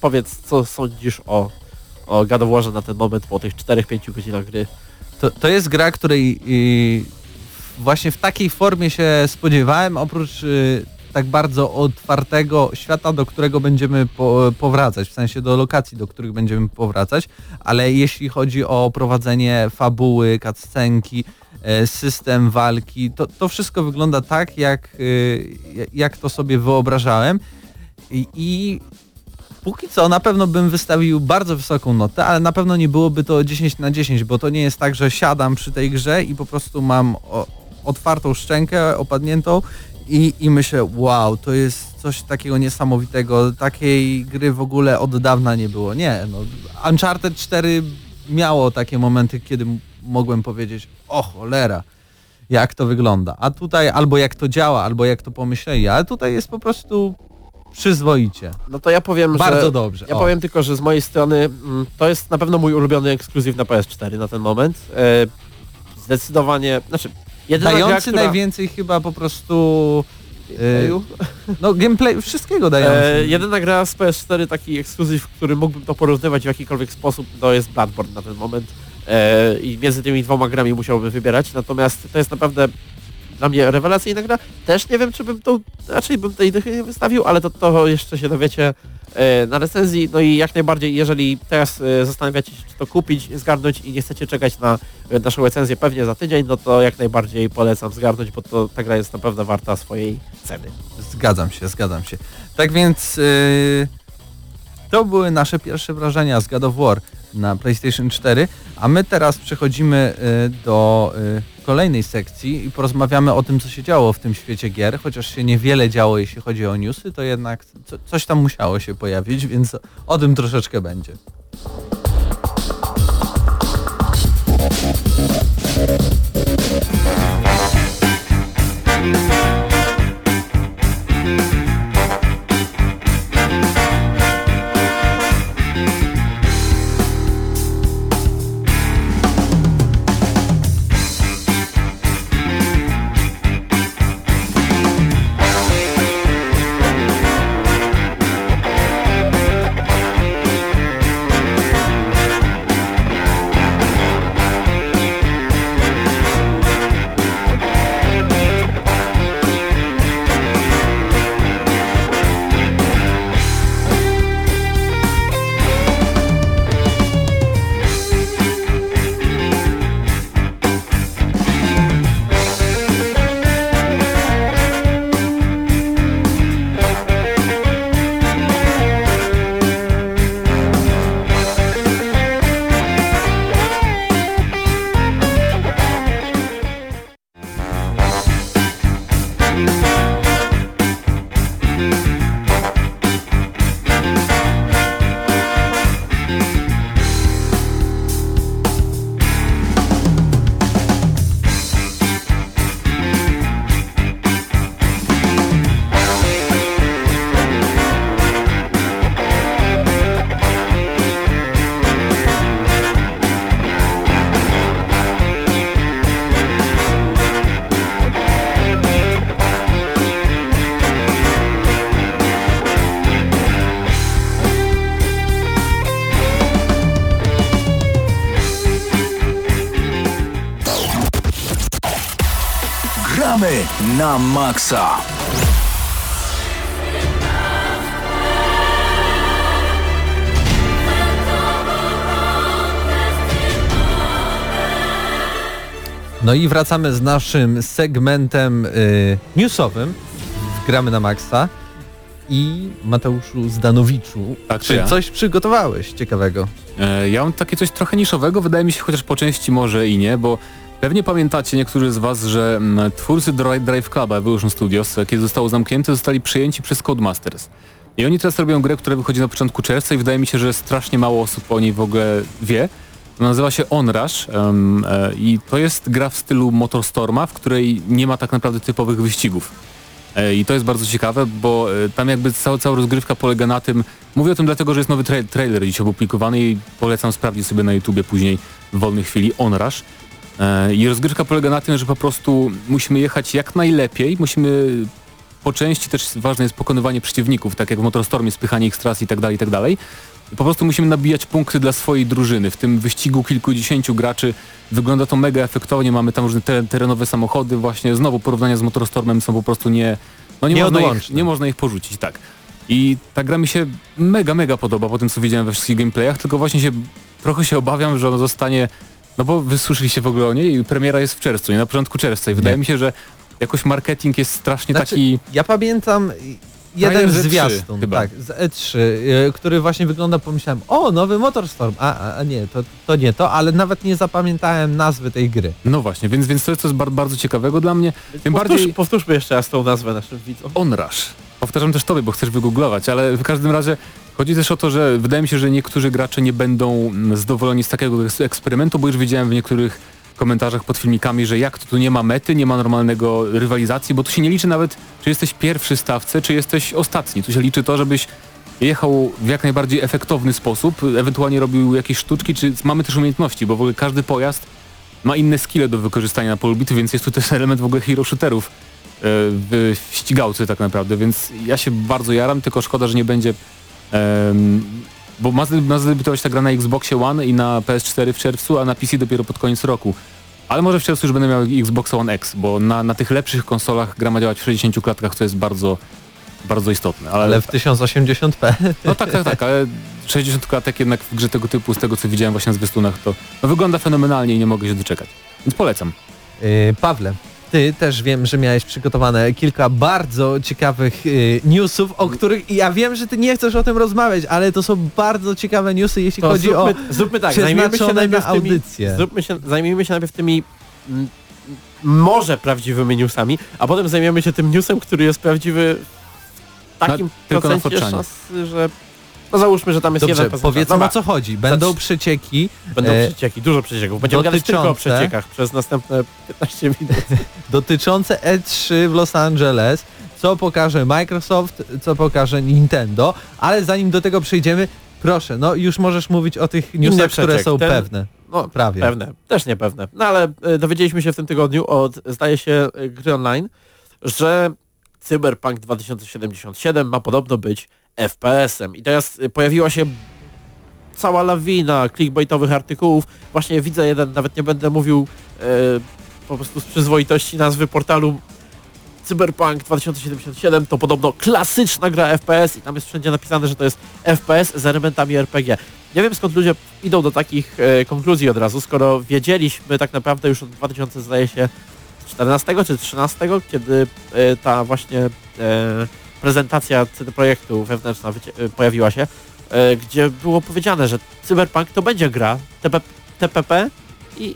powiedz, co sądzisz o, o God of na ten moment po tych 4-5 godzinach gry. To, to jest gra, której y, właśnie w takiej formie się spodziewałem, oprócz y, tak bardzo otwartego świata, do którego będziemy po, powracać, w sensie do lokacji, do których będziemy powracać, ale jeśli chodzi o prowadzenie fabuły, cutscenki, e, system walki, to, to wszystko wygląda tak, jak, y, jak to sobie wyobrażałem i, i Póki co na pewno bym wystawił bardzo wysoką notę, ale na pewno nie byłoby to 10 na 10, bo to nie jest tak, że siadam przy tej grze i po prostu mam o, otwartą szczękę, opadniętą i, i myślę, wow, to jest coś takiego niesamowitego, takiej gry w ogóle od dawna nie było. Nie, no, Uncharted 4 miało takie momenty, kiedy mogłem powiedzieć, o cholera, jak to wygląda. A tutaj albo jak to działa, albo jak to pomyśleli, ale tutaj jest po prostu przyzwoicie. No to ja powiem, Bardzo że... dobrze. Ja o. powiem tylko, że z mojej strony mm, to jest na pewno mój ulubiony ekskluzyw na PS4 na ten moment. E, zdecydowanie, znaczy jedyna gra, dający która... najwięcej chyba po prostu Gameplayu. no gameplay wszystkiego dający. E, jedyna gra z PS4, taki ekskluzyw, który mógłbym to porównywać w jakikolwiek sposób, to jest Bloodborne na ten moment. E, I między tymi dwoma grami musiałbym wybierać, natomiast to jest naprawdę dla mnie rewelacyjna gra. Też nie wiem, czy bym to, raczej bym tej dychy nie wystawił, ale to, to jeszcze się dowiecie e, na recenzji. No i jak najbardziej, jeżeli teraz e, zastanawiacie się, czy to kupić, zgarnąć i nie chcecie czekać na e, naszą recenzję pewnie za tydzień, no to jak najbardziej polecam zgarnąć, bo to ta gra jest naprawdę warta swojej ceny. Zgadzam się, zgadzam się. Tak więc yy, to były nasze pierwsze wrażenia z God of War na PlayStation 4, a my teraz przechodzimy yy, do yy, kolejnej sekcji i porozmawiamy o tym, co się działo w tym świecie gier, chociaż się niewiele działo, jeśli chodzi o newsy, to jednak co, coś tam musiało się pojawić, więc o tym troszeczkę będzie. Na maksa. No i wracamy z naszym segmentem y, newsowym. Gramy na maksa. I Mateuszu Zdanowiczu, Tak, czy ja. coś przygotowałeś ciekawego? E, Ja mam takie coś trochę niszowego, wydaje mi się chociaż po części może i nie, bo pewnie pamiętacie niektórzy z Was, że mm, twórcy Drive, Drive Club Evolution Studios, e, kiedy zostało zamknięte, zostali przyjęci przez Codemasters. I oni teraz robią grę, która wychodzi na początku czerwca i wydaje mi się, że strasznie mało osób o niej w ogóle wie. Nazywa się Onrush um, e, i to jest gra w stylu Motorstorma, w której nie ma tak naprawdę typowych wyścigów. E, I to jest bardzo ciekawe, bo e, tam jakby cała, cała rozgrywka polega na tym, mówię o tym dlatego, że jest nowy tra trailer dziś opublikowany i polecam sprawdzić sobie na YouTubie później w wolnej chwili Onrush. E, I rozgrywka polega na tym, że po prostu musimy jechać jak najlepiej, musimy po części też ważne jest pokonywanie przeciwników, tak jak w Motorstormie, spychanie ich z tras i tak dalej, i tak dalej. Po prostu musimy nabijać punkty dla swojej drużyny. W tym wyścigu kilkudziesięciu graczy wygląda to mega efektownie, mamy tam różne terenowe samochody, właśnie znowu porównania z Motorstormem są po prostu nie... No nie, można ich, nie można ich porzucić, tak. I ta gra mi się mega, mega podoba po tym, co widziałem we wszystkich gameplayach, tylko właśnie się trochę się obawiam, że ona zostanie... No bo wysłyszeliście w ogóle o niej i premiera jest w czerwcu, nie na początku czerwca i wydaje mi się, że jakoś marketing jest strasznie znaczy, taki... Ja pamiętam jeden zwiastun, tak, z E3, y, który właśnie wygląda, pomyślałem, o, nowy Motorstorm, a, a nie, to, to nie to, ale nawet nie zapamiętałem nazwy tej gry. No właśnie, więc, więc to jest coś bardzo ciekawego dla mnie. Tym Powtórz, bardziej... Powtórzmy jeszcze raz tą nazwę naszym widzom. Onrush. Powtarzam też tobie, bo chcesz wygooglować, ale w każdym razie chodzi też o to, że wydaje mi się, że niektórzy gracze nie będą zadowoleni z takiego eksperymentu, bo już widziałem w niektórych komentarzach pod filmikami, że jak to tu nie ma mety, nie ma normalnego rywalizacji, bo tu się nie liczy nawet, czy jesteś pierwszy stawce, czy jesteś ostatni. Tu się liczy to, żebyś jechał w jak najbardziej efektowny sposób, ewentualnie robił jakieś sztuczki, czy mamy też umiejętności, bo w ogóle każdy pojazd ma inne skille do wykorzystania na polu bitwy, więc jest tu też element w ogóle hero shooterów e, w ścigałce tak naprawdę, więc ja się bardzo jaram, tylko szkoda, że nie będzie um, bo ma, ma zadebiutować ta gra na Xboxie One i na PS4 w czerwcu, a na PC dopiero pod koniec roku. Ale może w czerwcu już będę miał Xbox One X, bo na, na tych lepszych konsolach gra ma działać w 60 klatkach, co jest bardzo, bardzo istotne. Ale, ale w 1080p. No tak, tak, tak, ale 60 klatek jednak w grze tego typu, z tego co widziałem właśnie z zwiastunach, to no, wygląda fenomenalnie i nie mogę się doczekać. Więc polecam. Yy, Pawle, ty też wiem, że miałeś przygotowane kilka bardzo ciekawych y, newsów, o których ja wiem, że ty nie chcesz o tym rozmawiać, ale to są bardzo ciekawe newsy, jeśli to chodzi zróbmy, o zróbmy tak, zajmijmy się najpierw tymi, audycje. Zróbmy się, zajmijmy się najpierw tymi m, może prawdziwymi newsami, a potem zajmiemy się tym newsem, który jest prawdziwy w takim na, procencie szansy, że no załóżmy, że tam jest Dobrze, jeden powiedzmy o co chodzi. Będą przecieki. Będą e, przecieki, dużo przecieków. Będziemy gadać tylko o przeciekach przez następne 15 minut. dotyczące E3 w Los Angeles, co pokaże Microsoft, co pokaże Nintendo, ale zanim do tego przejdziemy, proszę, no już możesz mówić o tych newsach, które są Ten, pewne. No, prawie. Pewne, też niepewne. No ale e, dowiedzieliśmy się w tym tygodniu od, zdaje się, e, gry online, że Cyberpunk 2077 ma podobno być FPS-em. I teraz y, pojawiła się cała lawina clickbaitowych artykułów. Właśnie widzę jeden, nawet nie będę mówił e, po prostu z przyzwoitości nazwy portalu Cyberpunk 2077 to podobno klasyczna gra FPS i tam jest wszędzie napisane, że to jest FPS z elementami RPG. Nie wiem skąd ludzie idą do takich e, konkluzji od razu, skoro wiedzieliśmy tak naprawdę już od 2000 zdaje się 14 czy 13, kiedy e, ta właśnie e, prezentacja Projektu wewnętrzna pojawiła się, e, gdzie było powiedziane, że Cyberpunk to będzie gra TP, TPP i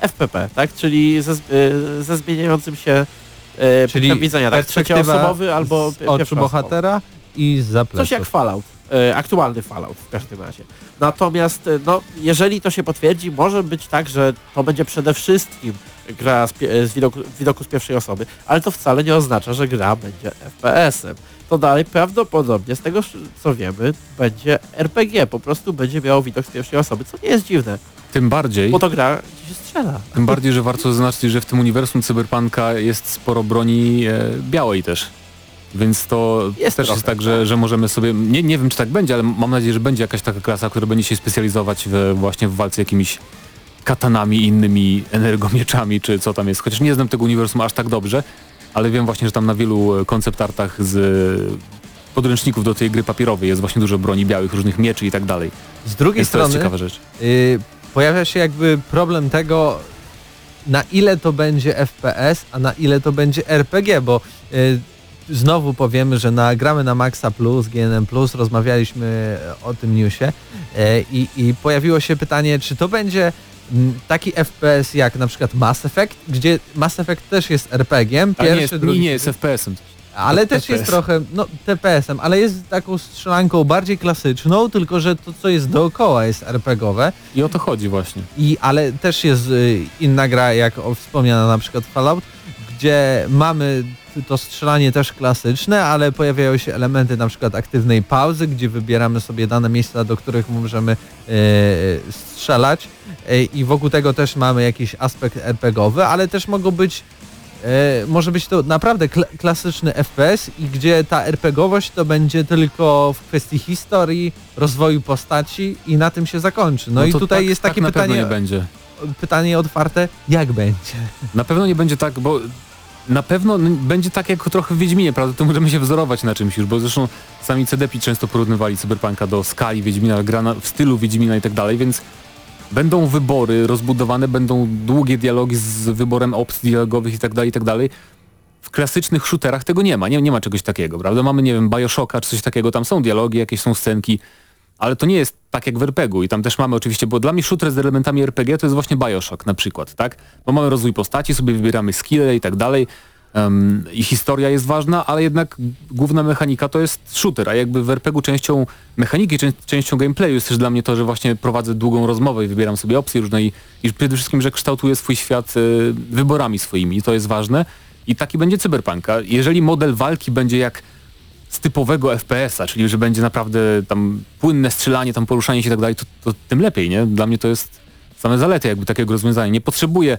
e, FPP, tak? Czyli ze, ze zmieniającym się Czyli widzenia, tak? Trzecioosobowy albo oczu bohatera i za Coś jak Fallout. Aktualny Fallout w każdym razie. Natomiast no, jeżeli to się potwierdzi, może być tak, że to będzie przede wszystkim gra z, z widoku, widoku, z pierwszej osoby, ale to wcale nie oznacza, że gra będzie FPS-em. To dalej prawdopodobnie, z tego co wiemy, będzie RPG, po prostu będzie miało widok z pierwszej osoby, co nie jest dziwne. Tym bardziej. Bo to gra gdzie się strzela. Tym bardziej, że warto zaznaczyć, że w tym uniwersum cyberpunka jest sporo broni e, białej też. Więc to jest też trochę, jest tak, że, tak. że możemy sobie, nie, nie wiem czy tak będzie, ale mam nadzieję, że będzie jakaś taka klasa, która będzie się specjalizować w, właśnie w walce jakimiś katanami innymi energomieczami, czy co tam jest. Chociaż nie znam tego uniwersum aż tak dobrze, ale wiem właśnie, że tam na wielu koncept artach z podręczników do tej gry papierowej jest właśnie dużo broni białych, różnych mieczy i tak dalej. Z drugiej Więc strony to jest ciekawa rzecz. Yy, pojawia się jakby problem tego, na ile to będzie FPS, a na ile to będzie RPG, bo yy, znowu powiemy, że nagramy na Maxa Plus, GNM Plus, rozmawialiśmy o tym newsie yy, i, i pojawiło się pytanie, czy to będzie taki FPS jak na przykład Mass Effect, gdzie Mass Effect też jest RPG-iem. Pierwszy, nie, jest, drugi... nie jest FPS-em. Ale też jest trochę, no TPS-em, ale jest taką strzelanką bardziej klasyczną, tylko że to co jest dookoła jest RPGowe. I o to chodzi właśnie. I, ale też jest y, inna gra, jak o, wspomniana na przykład Fallout, gdzie mamy to strzelanie też klasyczne, ale pojawiają się elementy na przykład aktywnej pauzy, gdzie wybieramy sobie dane miejsca, do których możemy e, strzelać e, i wokół tego też mamy jakiś aspekt RPGowy, ale też mogą być e, może być to naprawdę kl klasyczny FPS i gdzie ta RPGowość to będzie tylko w kwestii historii, rozwoju postaci i na tym się zakończy. No, no i tutaj tak, jest takie tak pytanie, nie będzie. pytanie otwarte, jak będzie? Na pewno nie będzie tak, bo na pewno będzie tak jak trochę w Wiedźminie, prawda? To możemy się wzorować na czymś już, bo zresztą sami CDP często porównywali Cyberpunka do skali Wiedźmina, gra w stylu Wiedźmina i tak dalej, więc będą wybory rozbudowane, będą długie dialogi z wyborem opcji dialogowych i tak dalej, i tak dalej. W klasycznych shooterach tego nie ma, nie, nie ma czegoś takiego, prawda? Mamy, nie wiem, Bioshocka czy coś takiego, tam są dialogi, jakieś są scenki, ale to nie jest tak jak w RPG-u i tam też mamy oczywiście, bo dla mnie shooter z elementami RPG to jest właśnie Bioshock na przykład, tak? Bo mamy rozwój postaci, sobie wybieramy skille i tak dalej um, i historia jest ważna, ale jednak główna mechanika to jest shooter, a jakby w RPG-u częścią mechaniki, czę częścią gameplayu jest też dla mnie to, że właśnie prowadzę długą rozmowę i wybieram sobie opcje różne i, i przede wszystkim, że kształtuję swój świat y, wyborami swoimi i to jest ważne i taki będzie cyberpunka. Jeżeli model walki będzie jak z typowego FPS-a, czyli że będzie naprawdę tam płynne strzelanie, tam poruszanie się i tak dalej, to, to, tym lepiej, nie? Dla mnie to jest same zalety jakby takiego rozwiązania. Nie potrzebuję,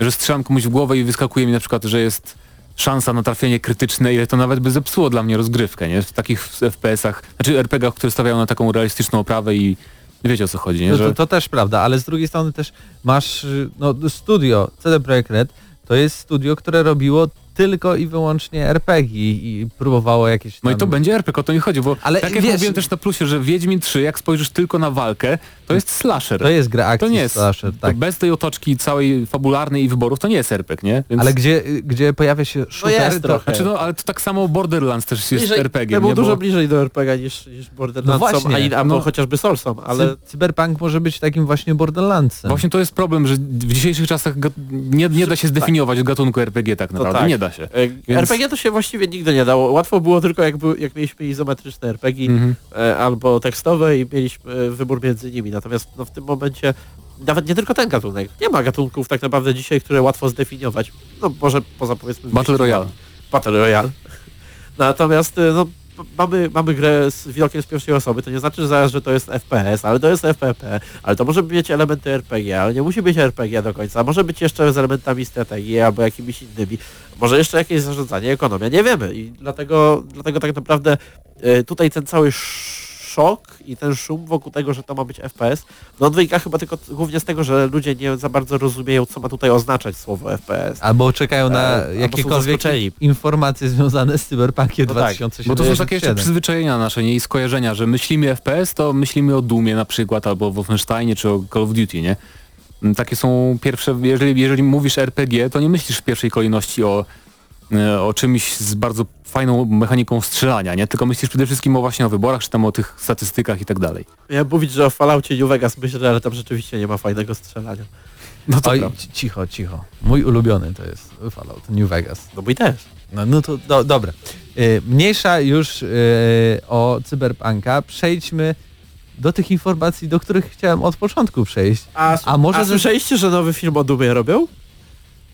że strzelam komuś w głowę i wyskakuje mi na przykład, że jest szansa na trafienie krytyczne, ile to nawet by zepsuło dla mnie rozgrywkę, nie? W takich FPS-ach, znaczy RPG-ach, które stawiają na taką realistyczną oprawę i wiecie o co chodzi, nie? Że... To, to, też prawda, ale z drugiej strony też masz no, studio CD Projekt Red, to jest studio, które robiło tylko i wyłącznie RPG i, próbowało jakieś tam... No i to będzie RPG, o to nie chodzi, bo Ale tak jak wiesz, mówiłem też na plusie, że Wiedźmin 3, jak spojrzysz tylko na walkę, to jest slasher. To jest gra akcji to nie jest, slasher, tak. bez tej otoczki całej fabularnej i wyborów to nie jest RPG, nie? Więc... Ale gdzie, gdzie pojawia się shooter, no jest to... Znaczy no, ale to tak samo Borderlands też jest bliżej, RPG, To był nie? dużo bliżej do RPG niż, niż Borderlands, no właśnie, albo no, chociażby Soulsom, ale... Cyberpunk może być takim właśnie Borderlandsem. Właśnie to jest problem, że w dzisiejszych czasach nie, nie da się zdefiniować tak. gatunku RPG tak naprawdę, tak. nie da się. E, Więc... RPG to się właściwie nigdy nie dało. Łatwo było tylko jak, jak mieliśmy izometryczne RPG mm -hmm. e, albo tekstowe i mieliśmy e, wybór między nimi. Natomiast no, w tym momencie nawet nie tylko ten gatunek. Nie ma gatunków tak naprawdę dzisiaj, które łatwo zdefiniować. No może poza powiedzmy... Battle Royale. Battle Royale. Natomiast e, no, mamy, mamy grę z widokiem z pierwszej osoby, to nie znaczy zaraz, że to jest FPS, ale to jest FPP, ale to może mieć elementy RPG, ale nie musi być RPG do końca, może być jeszcze z elementami strategii albo jakimiś innymi, może jeszcze jakieś zarządzanie, ekonomia, nie wiemy i dlatego, dlatego tak naprawdę y, tutaj ten cały szok i ten szum wokół tego, że to ma być FPS, no wynika chyba tylko głównie z tego, że ludzie nie za bardzo rozumieją, co ma tutaj oznaczać słowo FPS. Albo czekają na e, jakiekolwiek informacje związane z Cyberpunkiem no 2077. Tak, bo to są takie jeszcze przyzwyczajenia nasze, nie? I skojarzenia, że myślimy FPS, to myślimy o Dumie na przykład, albo o Wolfensteinie, czy o Call of Duty, nie? Mm, takie są pierwsze, jeżeli, jeżeli mówisz RPG, to nie myślisz w pierwszej kolejności o o czymś z bardzo fajną mechaniką strzelania, nie? Tylko myślisz przede wszystkim o właśnie o wyborach, czy tam o tych statystykach i tak dalej. Ja mówić, że o Falloutie New Vegas myślę, ale tam rzeczywiście nie ma fajnego strzelania. No to Oj, cicho, cicho. Mój ulubiony to jest Fallout New Vegas. No mój też. No, no to do, dobra. Yy, mniejsza już yy, o Cyberpunka. Przejdźmy do tych informacji, do których chciałem od początku przejść. A, a może a słyszeliście, że nowy film o Dumie robią?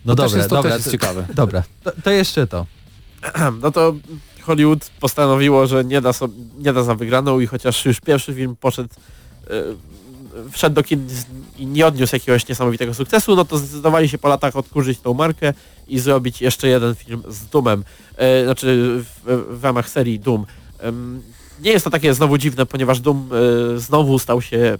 No to dobra, jest, to dobra, jest ciekawe. Dobra, to, to, jeszcze to. No to Hollywood postanowiło, że nie da, so, nie da za wygraną i chociaż już pierwszy film poszedł, yy, wszedł do kin i nie odniósł jakiegoś niesamowitego sukcesu, no to zdecydowali się po latach odkurzyć tą markę i zrobić jeszcze jeden film z Doomem, yy, znaczy w, w, ramach serii Doom. Yy, nie jest to takie znowu dziwne, ponieważ Doom znowu stał się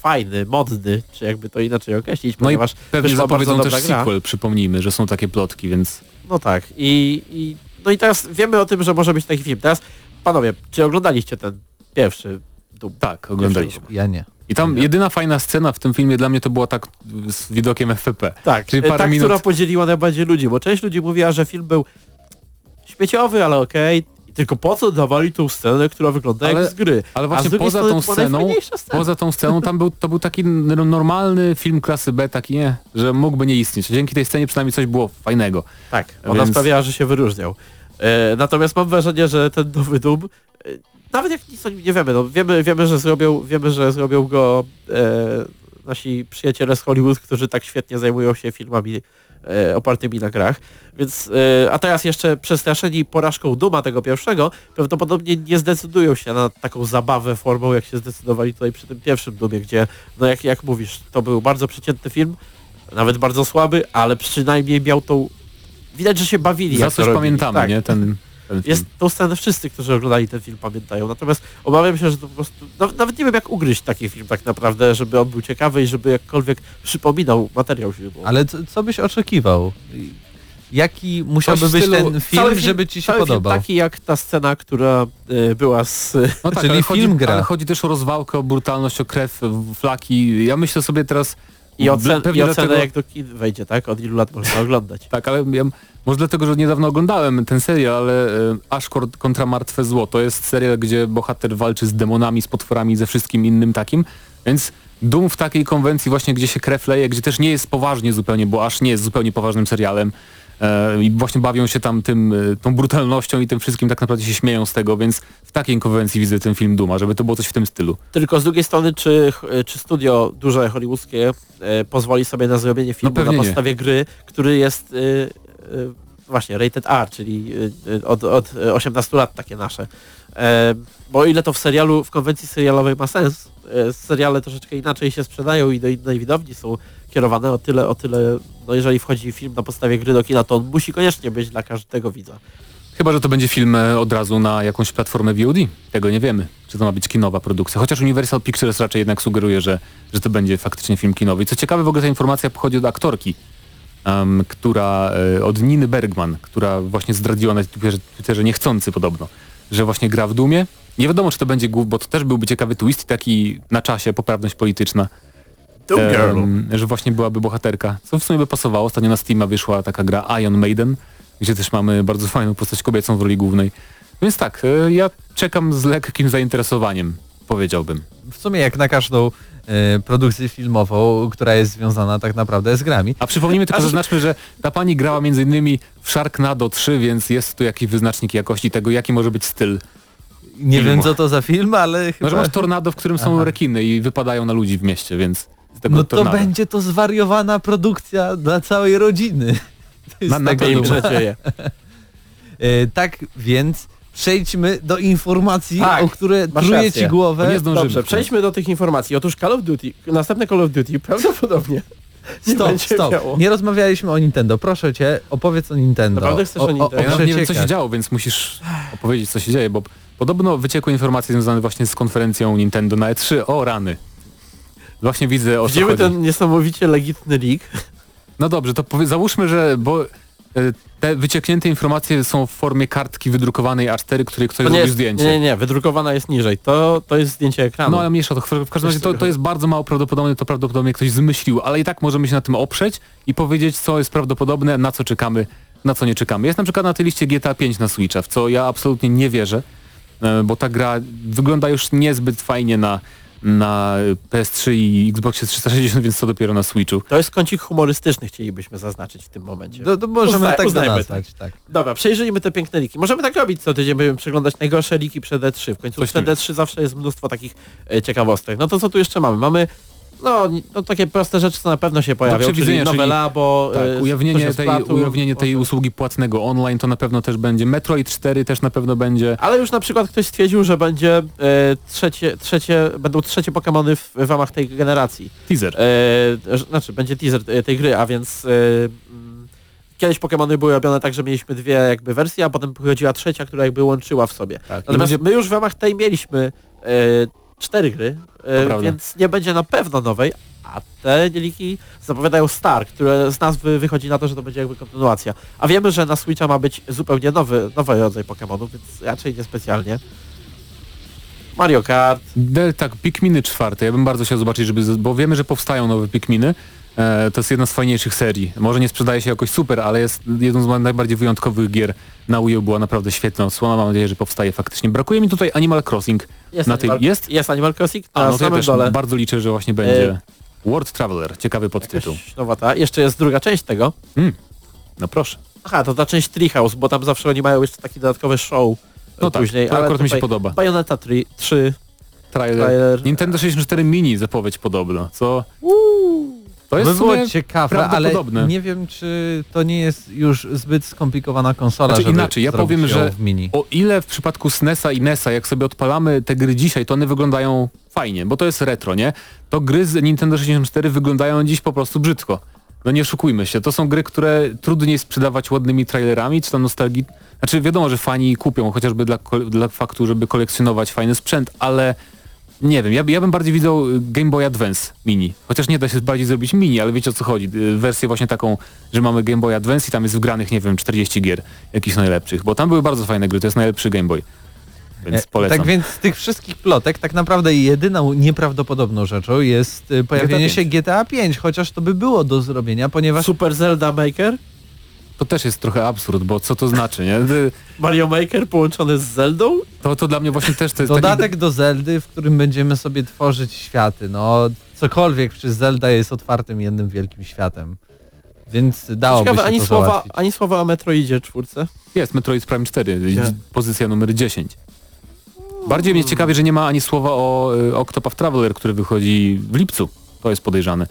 fajny, modny, czy jakby to inaczej określić, no ponieważ i pewnie zapowiedzą też gra. sequel, przypomnijmy, że są takie plotki, więc... No tak i, i no i teraz wiemy o tym, że może być taki film. Teraz, panowie, czy oglądaliście ten pierwszy Doom? Tak, oglądaliśmy. Ja nie. I tam jedyna fajna scena w tym filmie dla mnie to była tak z widokiem FPP. Tak, Czyli parę ta, minut... która podzieliła najbardziej ludzi, bo część ludzi mówiła, że film był śmieciowy, ale okej, okay, tylko po co dawali tą scenę, która wygląda ale, jak z gry? Ale właśnie poza tą sceną, poza tą sceną tam był, to był taki normalny film klasy B, taki nie, że mógłby nie istnieć. Dzięki tej scenie przynajmniej coś było fajnego. Tak, ona Więc... sprawiała, że się wyróżniał. E, natomiast mam wrażenie, że ten nowy Doom, e, nawet jak nic o nim nie wiemy, no wiemy, wiemy, że zrobią, wiemy, że zrobią go e, nasi przyjaciele z Hollywood, którzy tak świetnie zajmują się filmami opartymi na grach. Więc, e, a teraz jeszcze przestraszeni porażką Duma tego pierwszego, prawdopodobnie nie zdecydują się na taką zabawę formą, jak się zdecydowali tutaj przy tym pierwszym Dumie, gdzie, no jak, jak mówisz, to był bardzo przeciętny film, nawet bardzo słaby, ale przynajmniej miał tą... Widać, że się bawili. Za coś pamiętamy, Tak. nie? Ten, ten film. Jest tą scenę wszyscy, którzy oglądali ten film pamiętają. Natomiast obawiam się, że to po prostu. Nawet, nawet nie wiem jak ugryźć taki film tak naprawdę, żeby on był ciekawy i żeby jakkolwiek przypominał materiał filmowy. Ale co, co byś oczekiwał? Jaki musiałby Coś być stylu- ten film, Cały żeby ci się cały podobał? Film taki jak ta scena, która y, była z... No tak, Czyli ale film chodzi, gra. Ale chodzi też o rozwałkę, o brutalność, o krew, flaki. Ja myślę sobie teraz... I, ocen, pewnie i ocenę dlatego- jak do kin wejdzie, tak? Od ilu lat można oglądać. Tak, ale ja, może dlatego, że niedawno oglądałem ten serial, ale e, Ashcord kontra Martwe Zło to jest serial, gdzie bohater walczy z demonami, z potworami, ze wszystkim innym takim, więc Doom w takiej konwencji właśnie, gdzie się krew leje, gdzie też nie jest poważnie zupełnie, bo aż nie jest zupełnie poważnym serialem e, i właśnie bawią się tam tym, e, tą brutalnością i tym wszystkim, tak naprawdę się śmieją z tego, więc w takiej konwencji widzę ten film Duma, żeby to było coś w tym stylu. Tylko z drugiej strony, czy, czy studio duże hollywoodzkie e, pozwoli sobie na zrobienie filmu pewnie na nie. podstawie gry, który jest właśnie rated R, czyli od, od 18 lat takie nasze. E, bo ile to w serialu, w konwencji serialowej ma sens, e, seriale troszeczkę inaczej się sprzedają i do innej widowni są kierowane o tyle, o tyle, no jeżeli wchodzi film na podstawie gry do kina, to on musi koniecznie być dla każdego widza. Chyba, że to będzie film e, od razu na jakąś platformę VOD. Tego nie wiemy, czy to ma być kinowa produkcja. Chociaż Universal Pictures raczej jednak sugeruje, że, że to będzie faktycznie film kinowy. I co ciekawe, w ogóle ta informacja pochodzi od aktorki, em, która e, od Niny Bergman, która właśnie zdradziła na Twitterze niechcący podobno, że właśnie gra w Dumie. Nie wiadomo, czy to będzie głów, bo to też byłby ciekawy twist taki na czasie, poprawność polityczna. Em, że właśnie byłaby bohaterka. Co w sumie by pasowało. Ostatnio na Steama wyszła taka gra Iron Maiden, gdzie też mamy bardzo fajną postać kobiecą w roli głównej. Więc tak, e, ja czekam z lekkim zainteresowaniem, powiedziałbym. W sumie jak na każdą e, produkcję filmową, która jest związana tak naprawdę z grami. A przypomnijmy tylko, A zaznaczmy, że ta pani grała między innymi w Sharknado 3, więc jest tu jakiś wyznacznik jakości tego, jaki może być styl. Nie Filmu. wiem co to za film, ale chyba... No, że masz tornado, w którym są Aha. rekiny i wypadają na ludzi w mieście, więc z tego No to tornado. będzie to zwariowana produkcja dla całej rodziny. To jest Na- na to Miejmy duma. nadzieję. E, tak więc przejdźmy do informacji, Tak, o które truje rację. ci głowę. To nie zdążymy. Dobrze, przejdźmy do tych informacji. Otóż Call of Duty, następne Call of Duty prawdopodobnie nie Stop, będzie stop. miało. Nie rozmawialiśmy o Nintendo. Proszę cię, opowiedz o Nintendo. Naprawdę chcesz o Nintendo? Ja nawet nie wiem, co się działo, więc musisz opowiedzieć, co się dzieje, bo podobno wyciekły informacje związane właśnie z konferencją Nintendo na E3. O rany. Właśnie widzę o co Widzimy chodzi. ten niesamowicie legitny leak. No dobrze, to powie, załóżmy, że bo te wycieknięte informacje są w formie kartki wydrukowanej A4, której ktoś zrobił jest, zdjęcie. nie, nie, nie, wydrukowana jest niżej. To, to jest zdjęcie ekranu. No ale mniejsza to. W w każdym razie to, to jest bardzo mało prawdopodobne, to prawdopodobnie ktoś zmyślił, ale i tak możemy się na tym oprzeć i powiedzieć, co jest prawdopodobne, na co czekamy, na co nie czekamy. Jest na przykład na tej liście GTA 5 na Switcha, w co ja absolutnie nie wierzę, e, bo ta gra wygląda już niezbyt fajnie na, na PS3 i Xboxie 360, więc co dopiero na Switchu. To jest kącik humorystyczny, chcielibyśmy zaznaczyć w tym momencie. To możemy Uzna- tak uznajmy, nazwać, tak. Dobra, przejrzyjmy te piękne liki. Możemy tak robić co tydzień, będziemy przeglądać najgorsze liki przed E3. W końcu Coś przed tu E3 zawsze jest mnóstwo takich e, ciekawostek. No to co tu jeszcze mamy? Mamy no, no takie proste rzeczy, co na pewno się pojawią, czyli przewidzenia, nowe czyli- labo, Tak, e, ujawnienie tej, ujawnienie tej usługi płatnego online to na pewno też będzie. Metroid 4 też na pewno będzie. Ale już na przykład ktoś stwierdził, że będzie e, trzecie, trzecie, będą trzecie Pokémony w, w ramach tej generacji. Teaser. E, znaczy, będzie teaser tej gry, a więc e, kiedyś Pokémony były robione tak, że mieliśmy dwie jakby wersje, a potem pochodziła trzecia, która jakby łączyła w sobie. Tak, Natomiast będzie- my już w ramach tej mieliśmy e, cztery gry, e, więc nie będzie na pewno nowej, a te liki zapowiadają Star, które z nazwy wychodzi na to, że to będzie jakby kontynuacja. A wiemy, że na Switcha ma być zupełnie nowy, nowy rodzaj Pokémonów, więc raczej niespecjalnie. Mario Kart, De, tak, Pikminy czwarte. Ja bym bardzo chciał zobaczyć, żeby, bo wiemy, że powstają nowe Pikminy. E, to jest jedna z fajniejszych serii. Może nie sprzedaje się jakoś super, ale jest jedną z najbardziej wyjątkowych gier na Wii U. Była naprawdę świetna odsłona. Mam nadzieję, że powstaje faktycznie. Brakuje mi tutaj Animal Crossing. Jest, Na tej- Animal, jest? jest Animal Crossing, na A, no to ja samym też dole. bardzo liczę, że właśnie będzie World Traveler. Ciekawy podtytuł. Jakaś nowata. Jeszcze jest druga część tego. No proszę. Aha, to ta część Treehouse, bo tam zawsze oni mają jeszcze taki dodatkowy show No e, tak, później. to akurat mi się podoba. Bayonetta 3, 3 Trailer. trailer. Nintendo 64 Mini zapowiedź podobno, co... To To jest by było ciekawe, ale nie wiem, czy to nie jest już zbyt skomplikowana konsola, Znaczy inaczej, ja powiem, że w mini. O ile w przypadku SNESa i NESa, jak sobie odpalamy te gry dzisiaj, to one wyglądają fajnie, bo to jest retro, nie? To gry z Nintendo 64 wyglądają dziś po prostu brzydko. No nie oszukujmy się, to są gry, które trudniej sprzedawać ładnymi trailerami, czy tam nostalgii... Znaczy wiadomo, że fani kupią, chociażby dla, dla faktu, żeby kolekcjonować fajny sprzęt, ale nie wiem, ja, ja bym bardziej widział y, Game Boy Advance mini. Chociaż nie da się bardziej zrobić mini, ale wiecie o co chodzi. Y, Wersję właśnie taką, że mamy Game Boy Advance i tam jest wgranych, nie wiem, 40 gier, jakichś najlepszych, bo tam były bardzo fajne gry, to jest najlepszy Game Boy. Więc E, polecam. Tak więc z tych wszystkich plotek tak naprawdę jedyną nieprawdopodobną rzeczą jest y, pojawienie GTA się GTA 5, chociaż to by było do zrobienia, ponieważ Super Zelda Maker, To też jest trochę absurd, bo co to znaczy, nie? Mario Maker połączony z Zeldą. To, to dla mnie właśnie też to jest taki... dodatek do Zeldy, w którym będziemy sobie tworzyć światy, no cokolwiek przy Zelda jest otwartym jednym wielkim światem. Więc dałoby Ciekawe, się ani to słowa, załatwić. ani słowa o Metroidzie czwórce. Jest Metroid Prime 4, Gdzie? pozycja numer 10. Bardziej mnie ciekawi, że nie ma ani słowa o y, Octopath Traveler, który wychodzi w lipcu. To jest podejrzane.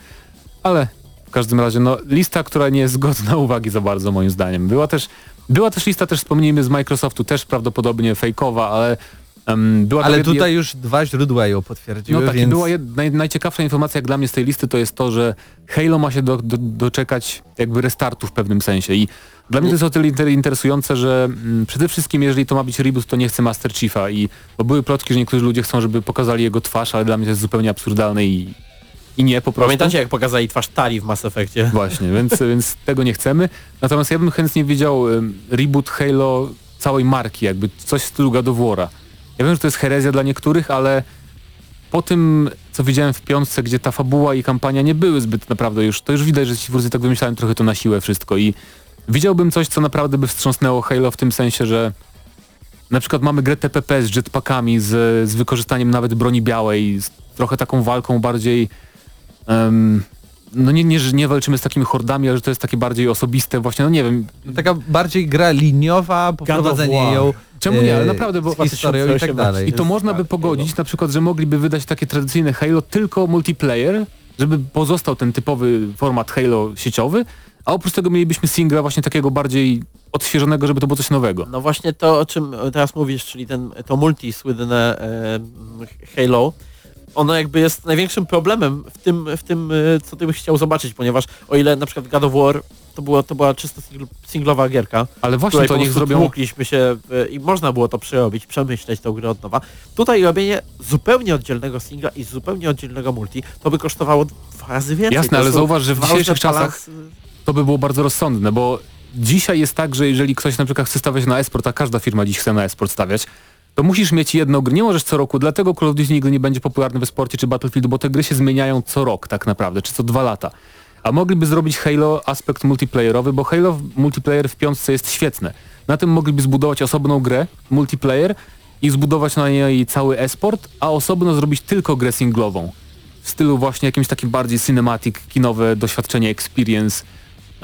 Ale w każdym razie, no, lista, która nie jest godna uwagi za bardzo moim zdaniem. Była też, była też lista, też wspomnijmy, z Microsoftu, też prawdopodobnie fejkowa, ale em, była Ale jed- tutaj już dwa źródła ją potwierdziły, No tak, więc była jed, naj, najciekawsza informacja jak dla mnie z tej listy to jest to, że Halo ma się do, do, doczekać jakby restartu w pewnym sensie i dla mnie to jest o tyle inter, interesujące, że mm, przede wszystkim jeżeli to ma być reboot, to nie chcę Master Chiefa i bo były plotki, że niektórzy ludzie chcą, żeby pokazali jego twarz, ale dla mnie to jest zupełnie absurdalne i, i nie po prostu. Pamiętacie jak pokazali twarz Tali w Mass Effectie? Właśnie, więc, więc tego nie chcemy. Natomiast ja bym chętnie widział reboot Halo całej marki, jakby coś w stylu War'a. Ja wiem, że to jest herezja dla niektórych, ale po tym, co widziałem w piątce, gdzie ta fabuła i kampania nie były zbyt naprawdę już, to już widać, że ci twórcy tak wymyślałem trochę to na siłę wszystko i widziałbym coś, co naprawdę by wstrząsnęło Halo w tym sensie, że na przykład mamy grę TPP z jetpackami, z, z wykorzystaniem nawet broni białej, z trochę taką walką bardziej em, no nie, nie, że nie walczymy z takimi hordami, ale że to jest takie bardziej osobiste właśnie, no nie wiem, taka bardziej gra liniowa, poprowadzenie ją czemu nie, ale e, naprawdę, bo historią i tak 2018. dalej. i to można by pogodzić na przykład, że mogliby wydać takie tradycyjne Halo tylko multiplayer, żeby pozostał ten typowy format Halo sieciowy, a oprócz tego mielibyśmy singla właśnie takiego bardziej odświeżonego, żeby to było coś nowego. No właśnie to, o czym teraz mówisz, czyli ten, to multi słynne e, Halo, ono jakby jest największym problemem w tym, w tym, e, co ty byś chciał zobaczyć, ponieważ o ile na przykład God of War to, było, to była czysto singl, singlowa gierka, Ale właśnie to niech zrobią... tłukliśmy się e, i można było to przerobić, przemyśleć tą grę od nowa. Tutaj robienie zupełnie oddzielnego singla i zupełnie oddzielnego multi, to by kosztowało dwa razy więcej. Jasne, ale zauważ, że w dzisiejszych czasach to by było bardzo rozsądne, bo dzisiaj jest tak, że jeżeli ktoś na przykład chce stawiać na esport, a każda firma dziś chce na esport stawiać, to musisz mieć jedną grę, nie możesz co roku, dlatego Call of Duty nigdy nie będzie popularny w sporcie czy Battlefield, bo te gry się zmieniają co rok tak naprawdę, czy co dwa lata. A mogliby zrobić Halo aspekt multiplayerowy, bo Halo multiplayer w piątce jest świetne. Na tym mogliby zbudować osobną grę, multiplayer i zbudować na niej cały esport, a osobno zrobić tylko grę singlową. W stylu właśnie jakimś takim bardziej cinematic, kinowe doświadczenie, experience,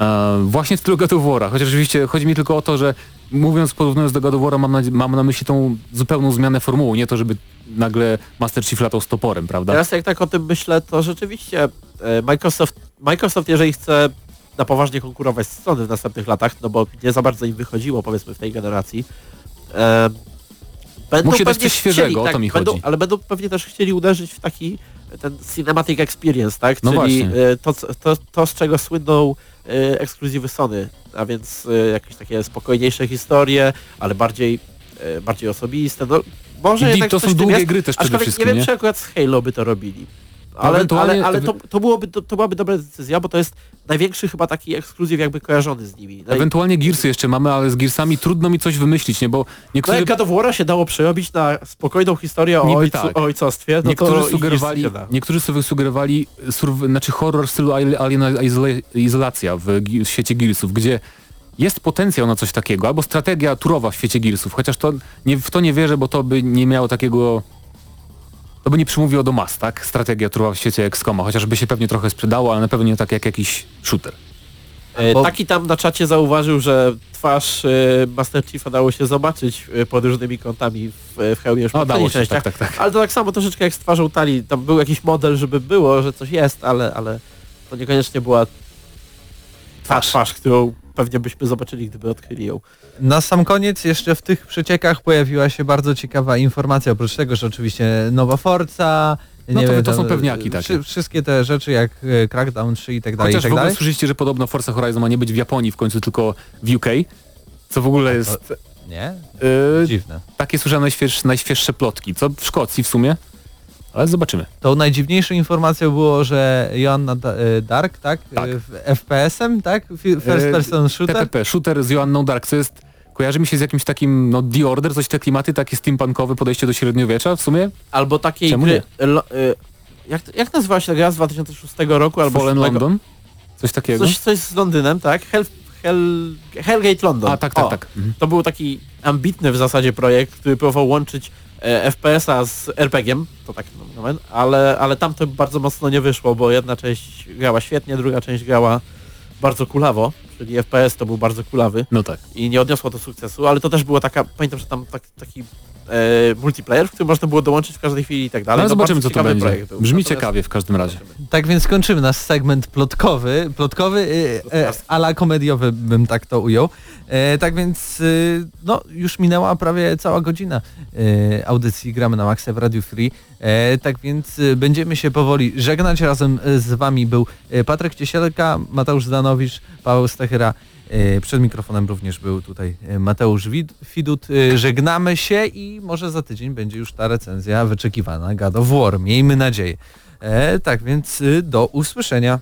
E, właśnie w stylu God of chociaż oczywiście chodzi mi tylko o to, że mówiąc, porównując do God of War'a, mam na, mam na myśli tą zupełną zmianę formuły, nie to, żeby nagle Master Chief latał z toporem, prawda? Teraz jak tak o tym myślę, to rzeczywiście e, Microsoft, Microsoft jeżeli chce na poważnie konkurować z Sony w następnych latach, no bo nie za bardzo im wychodziło powiedzmy w tej generacji, e, będą Musi pewnie coś świeżego, chcieli, o tak, to mi będą, chodzi. Ale będą pewnie też chcieli uderzyć w taki ten cinematic experience, tak? No Czyli właśnie. e, to, to, to, z czego słynął ekskluzywy Sony, a więc e, jakieś takie spokojniejsze historie, ale bardziej, e, bardziej osobiste. No, może I jednak to są długie gry też przede wszystkim, nie wiem, nie? czy akurat z Halo by to robili. Ale, ale, ale to, to, byłoby, to, to byłaby dobra decyzja, bo to jest największy chyba taki ekskluzyw jakby kojarzony z nimi. Naj... Ewentualnie Gearsy jeszcze mamy, ale z Gearsami trudno mi coś wymyślić, nie? Bo No niektórzy, jak God of War'a się dało przerobić na spokojną historię o, ojcu, tak. o ojcostwie, no niektórzy to sugerowali, niektórzy sobie sugerowali surv- znaczy horror w stylu Alien Izolacja w, w świecie Gearsów, gdzie jest potencjał na coś takiego, albo strategia turowa w świecie Gearsów, chociaż to nie, w to nie wierzę, bo to by nie miało takiego to by nie przymówiło do mas, tak? Strategia turowa w świecie XCOMa, chociażby się pewnie trochę sprzedało, ale na pewno nie tak jak jakiś shooter. E, Bo- Taki tam na czacie zauważył, że twarz e, Master Chiefa dało się zobaczyć e, pod różnymi kątami w, w hełmie już O, po dało się, częściach. tak, tak, tak. Ale to tak samo troszeczkę jak z twarzą Tali. Tam był jakiś model, żeby było, że coś jest, ale, ale to niekoniecznie była ta twarz, którą pewnie byśmy zobaczyli, gdyby odkryli ją. Na sam koniec jeszcze w tych przeciekach pojawiła się bardzo ciekawa informacja, oprócz tego, że oczywiście nowa Forza, No nie to- wiem, to są tam, pewniaki e, takie. wszy- Wszystkie te rzeczy jak e, Crackdown 3 i tak dalej, i Chociaż tak w ogóle dalej. słyszeliście, że podobno Forza Horizon ma nie być w Japonii w końcu, tylko w UK. Co w ogóle jest... Nie? Yy, Dziwne. takie słyszałem najświeższe, najświeższe plotki, co w Szkocji w sumie. Ale zobaczymy. Tą najdziwniejszą informacją było, że Joanna e, Dark, tak? Tak. E, w FPS-em, tak? Fi- First E, person shooter? TPP, shooter z Joanną Dark, co jest... Kojarzy mi się z jakimś takim, no The Order, coś te klimaty, takie steampunkowe podejście do średniowiecza w sumie. Albo takiej Czemu gry... Lo, jak, jak nazywała się ta gra z 2006 roku? Albo Fallen? London. Coś takiego. Coś, coś z Londynem, tak? Hell, Hell, Hellgate London. A tak, tak, O, tak. Mhm. To był taki ambitny w zasadzie projekt, który próbował łączyć FPS-a z RPG-iem, to tak nomen, ale, ale tam to bardzo mocno nie wyszło, bo jedna część grała świetnie, druga część grała bardzo kulawo, czyli FPS to był bardzo kulawy No tak. i nie odniosło to sukcesu, ale to też była taka, pamiętam, że tam tak, taki e, multiplayer, w którym można było dołączyć w każdej chwili i tak dalej. Ale No, zobaczymy, co to będzie. projekt był. Brzmi Natomiast- ciekawie w każdym razie. Tak więc kończymy nasz segment plotkowy, plotkowy e, e, ala komediowy bym tak to ujął. E, tak więc e, no już minęła prawie cała godzina e, audycji Gramy na Maxa w Radio Free. E, tak więc e, będziemy się powoli żegnać. Razem e, z Wami był e, Patryk Ciesielka, Mateusz Zdanowicz, Paweł Stachyra. E, Przed mikrofonem również był tutaj e, Mateusz Wid- Widut. E, Żegnamy się i może za tydzień będzie już ta recenzja wyczekiwana God of War. Miejmy nadzieję. Tak więc y, do usłyszenia.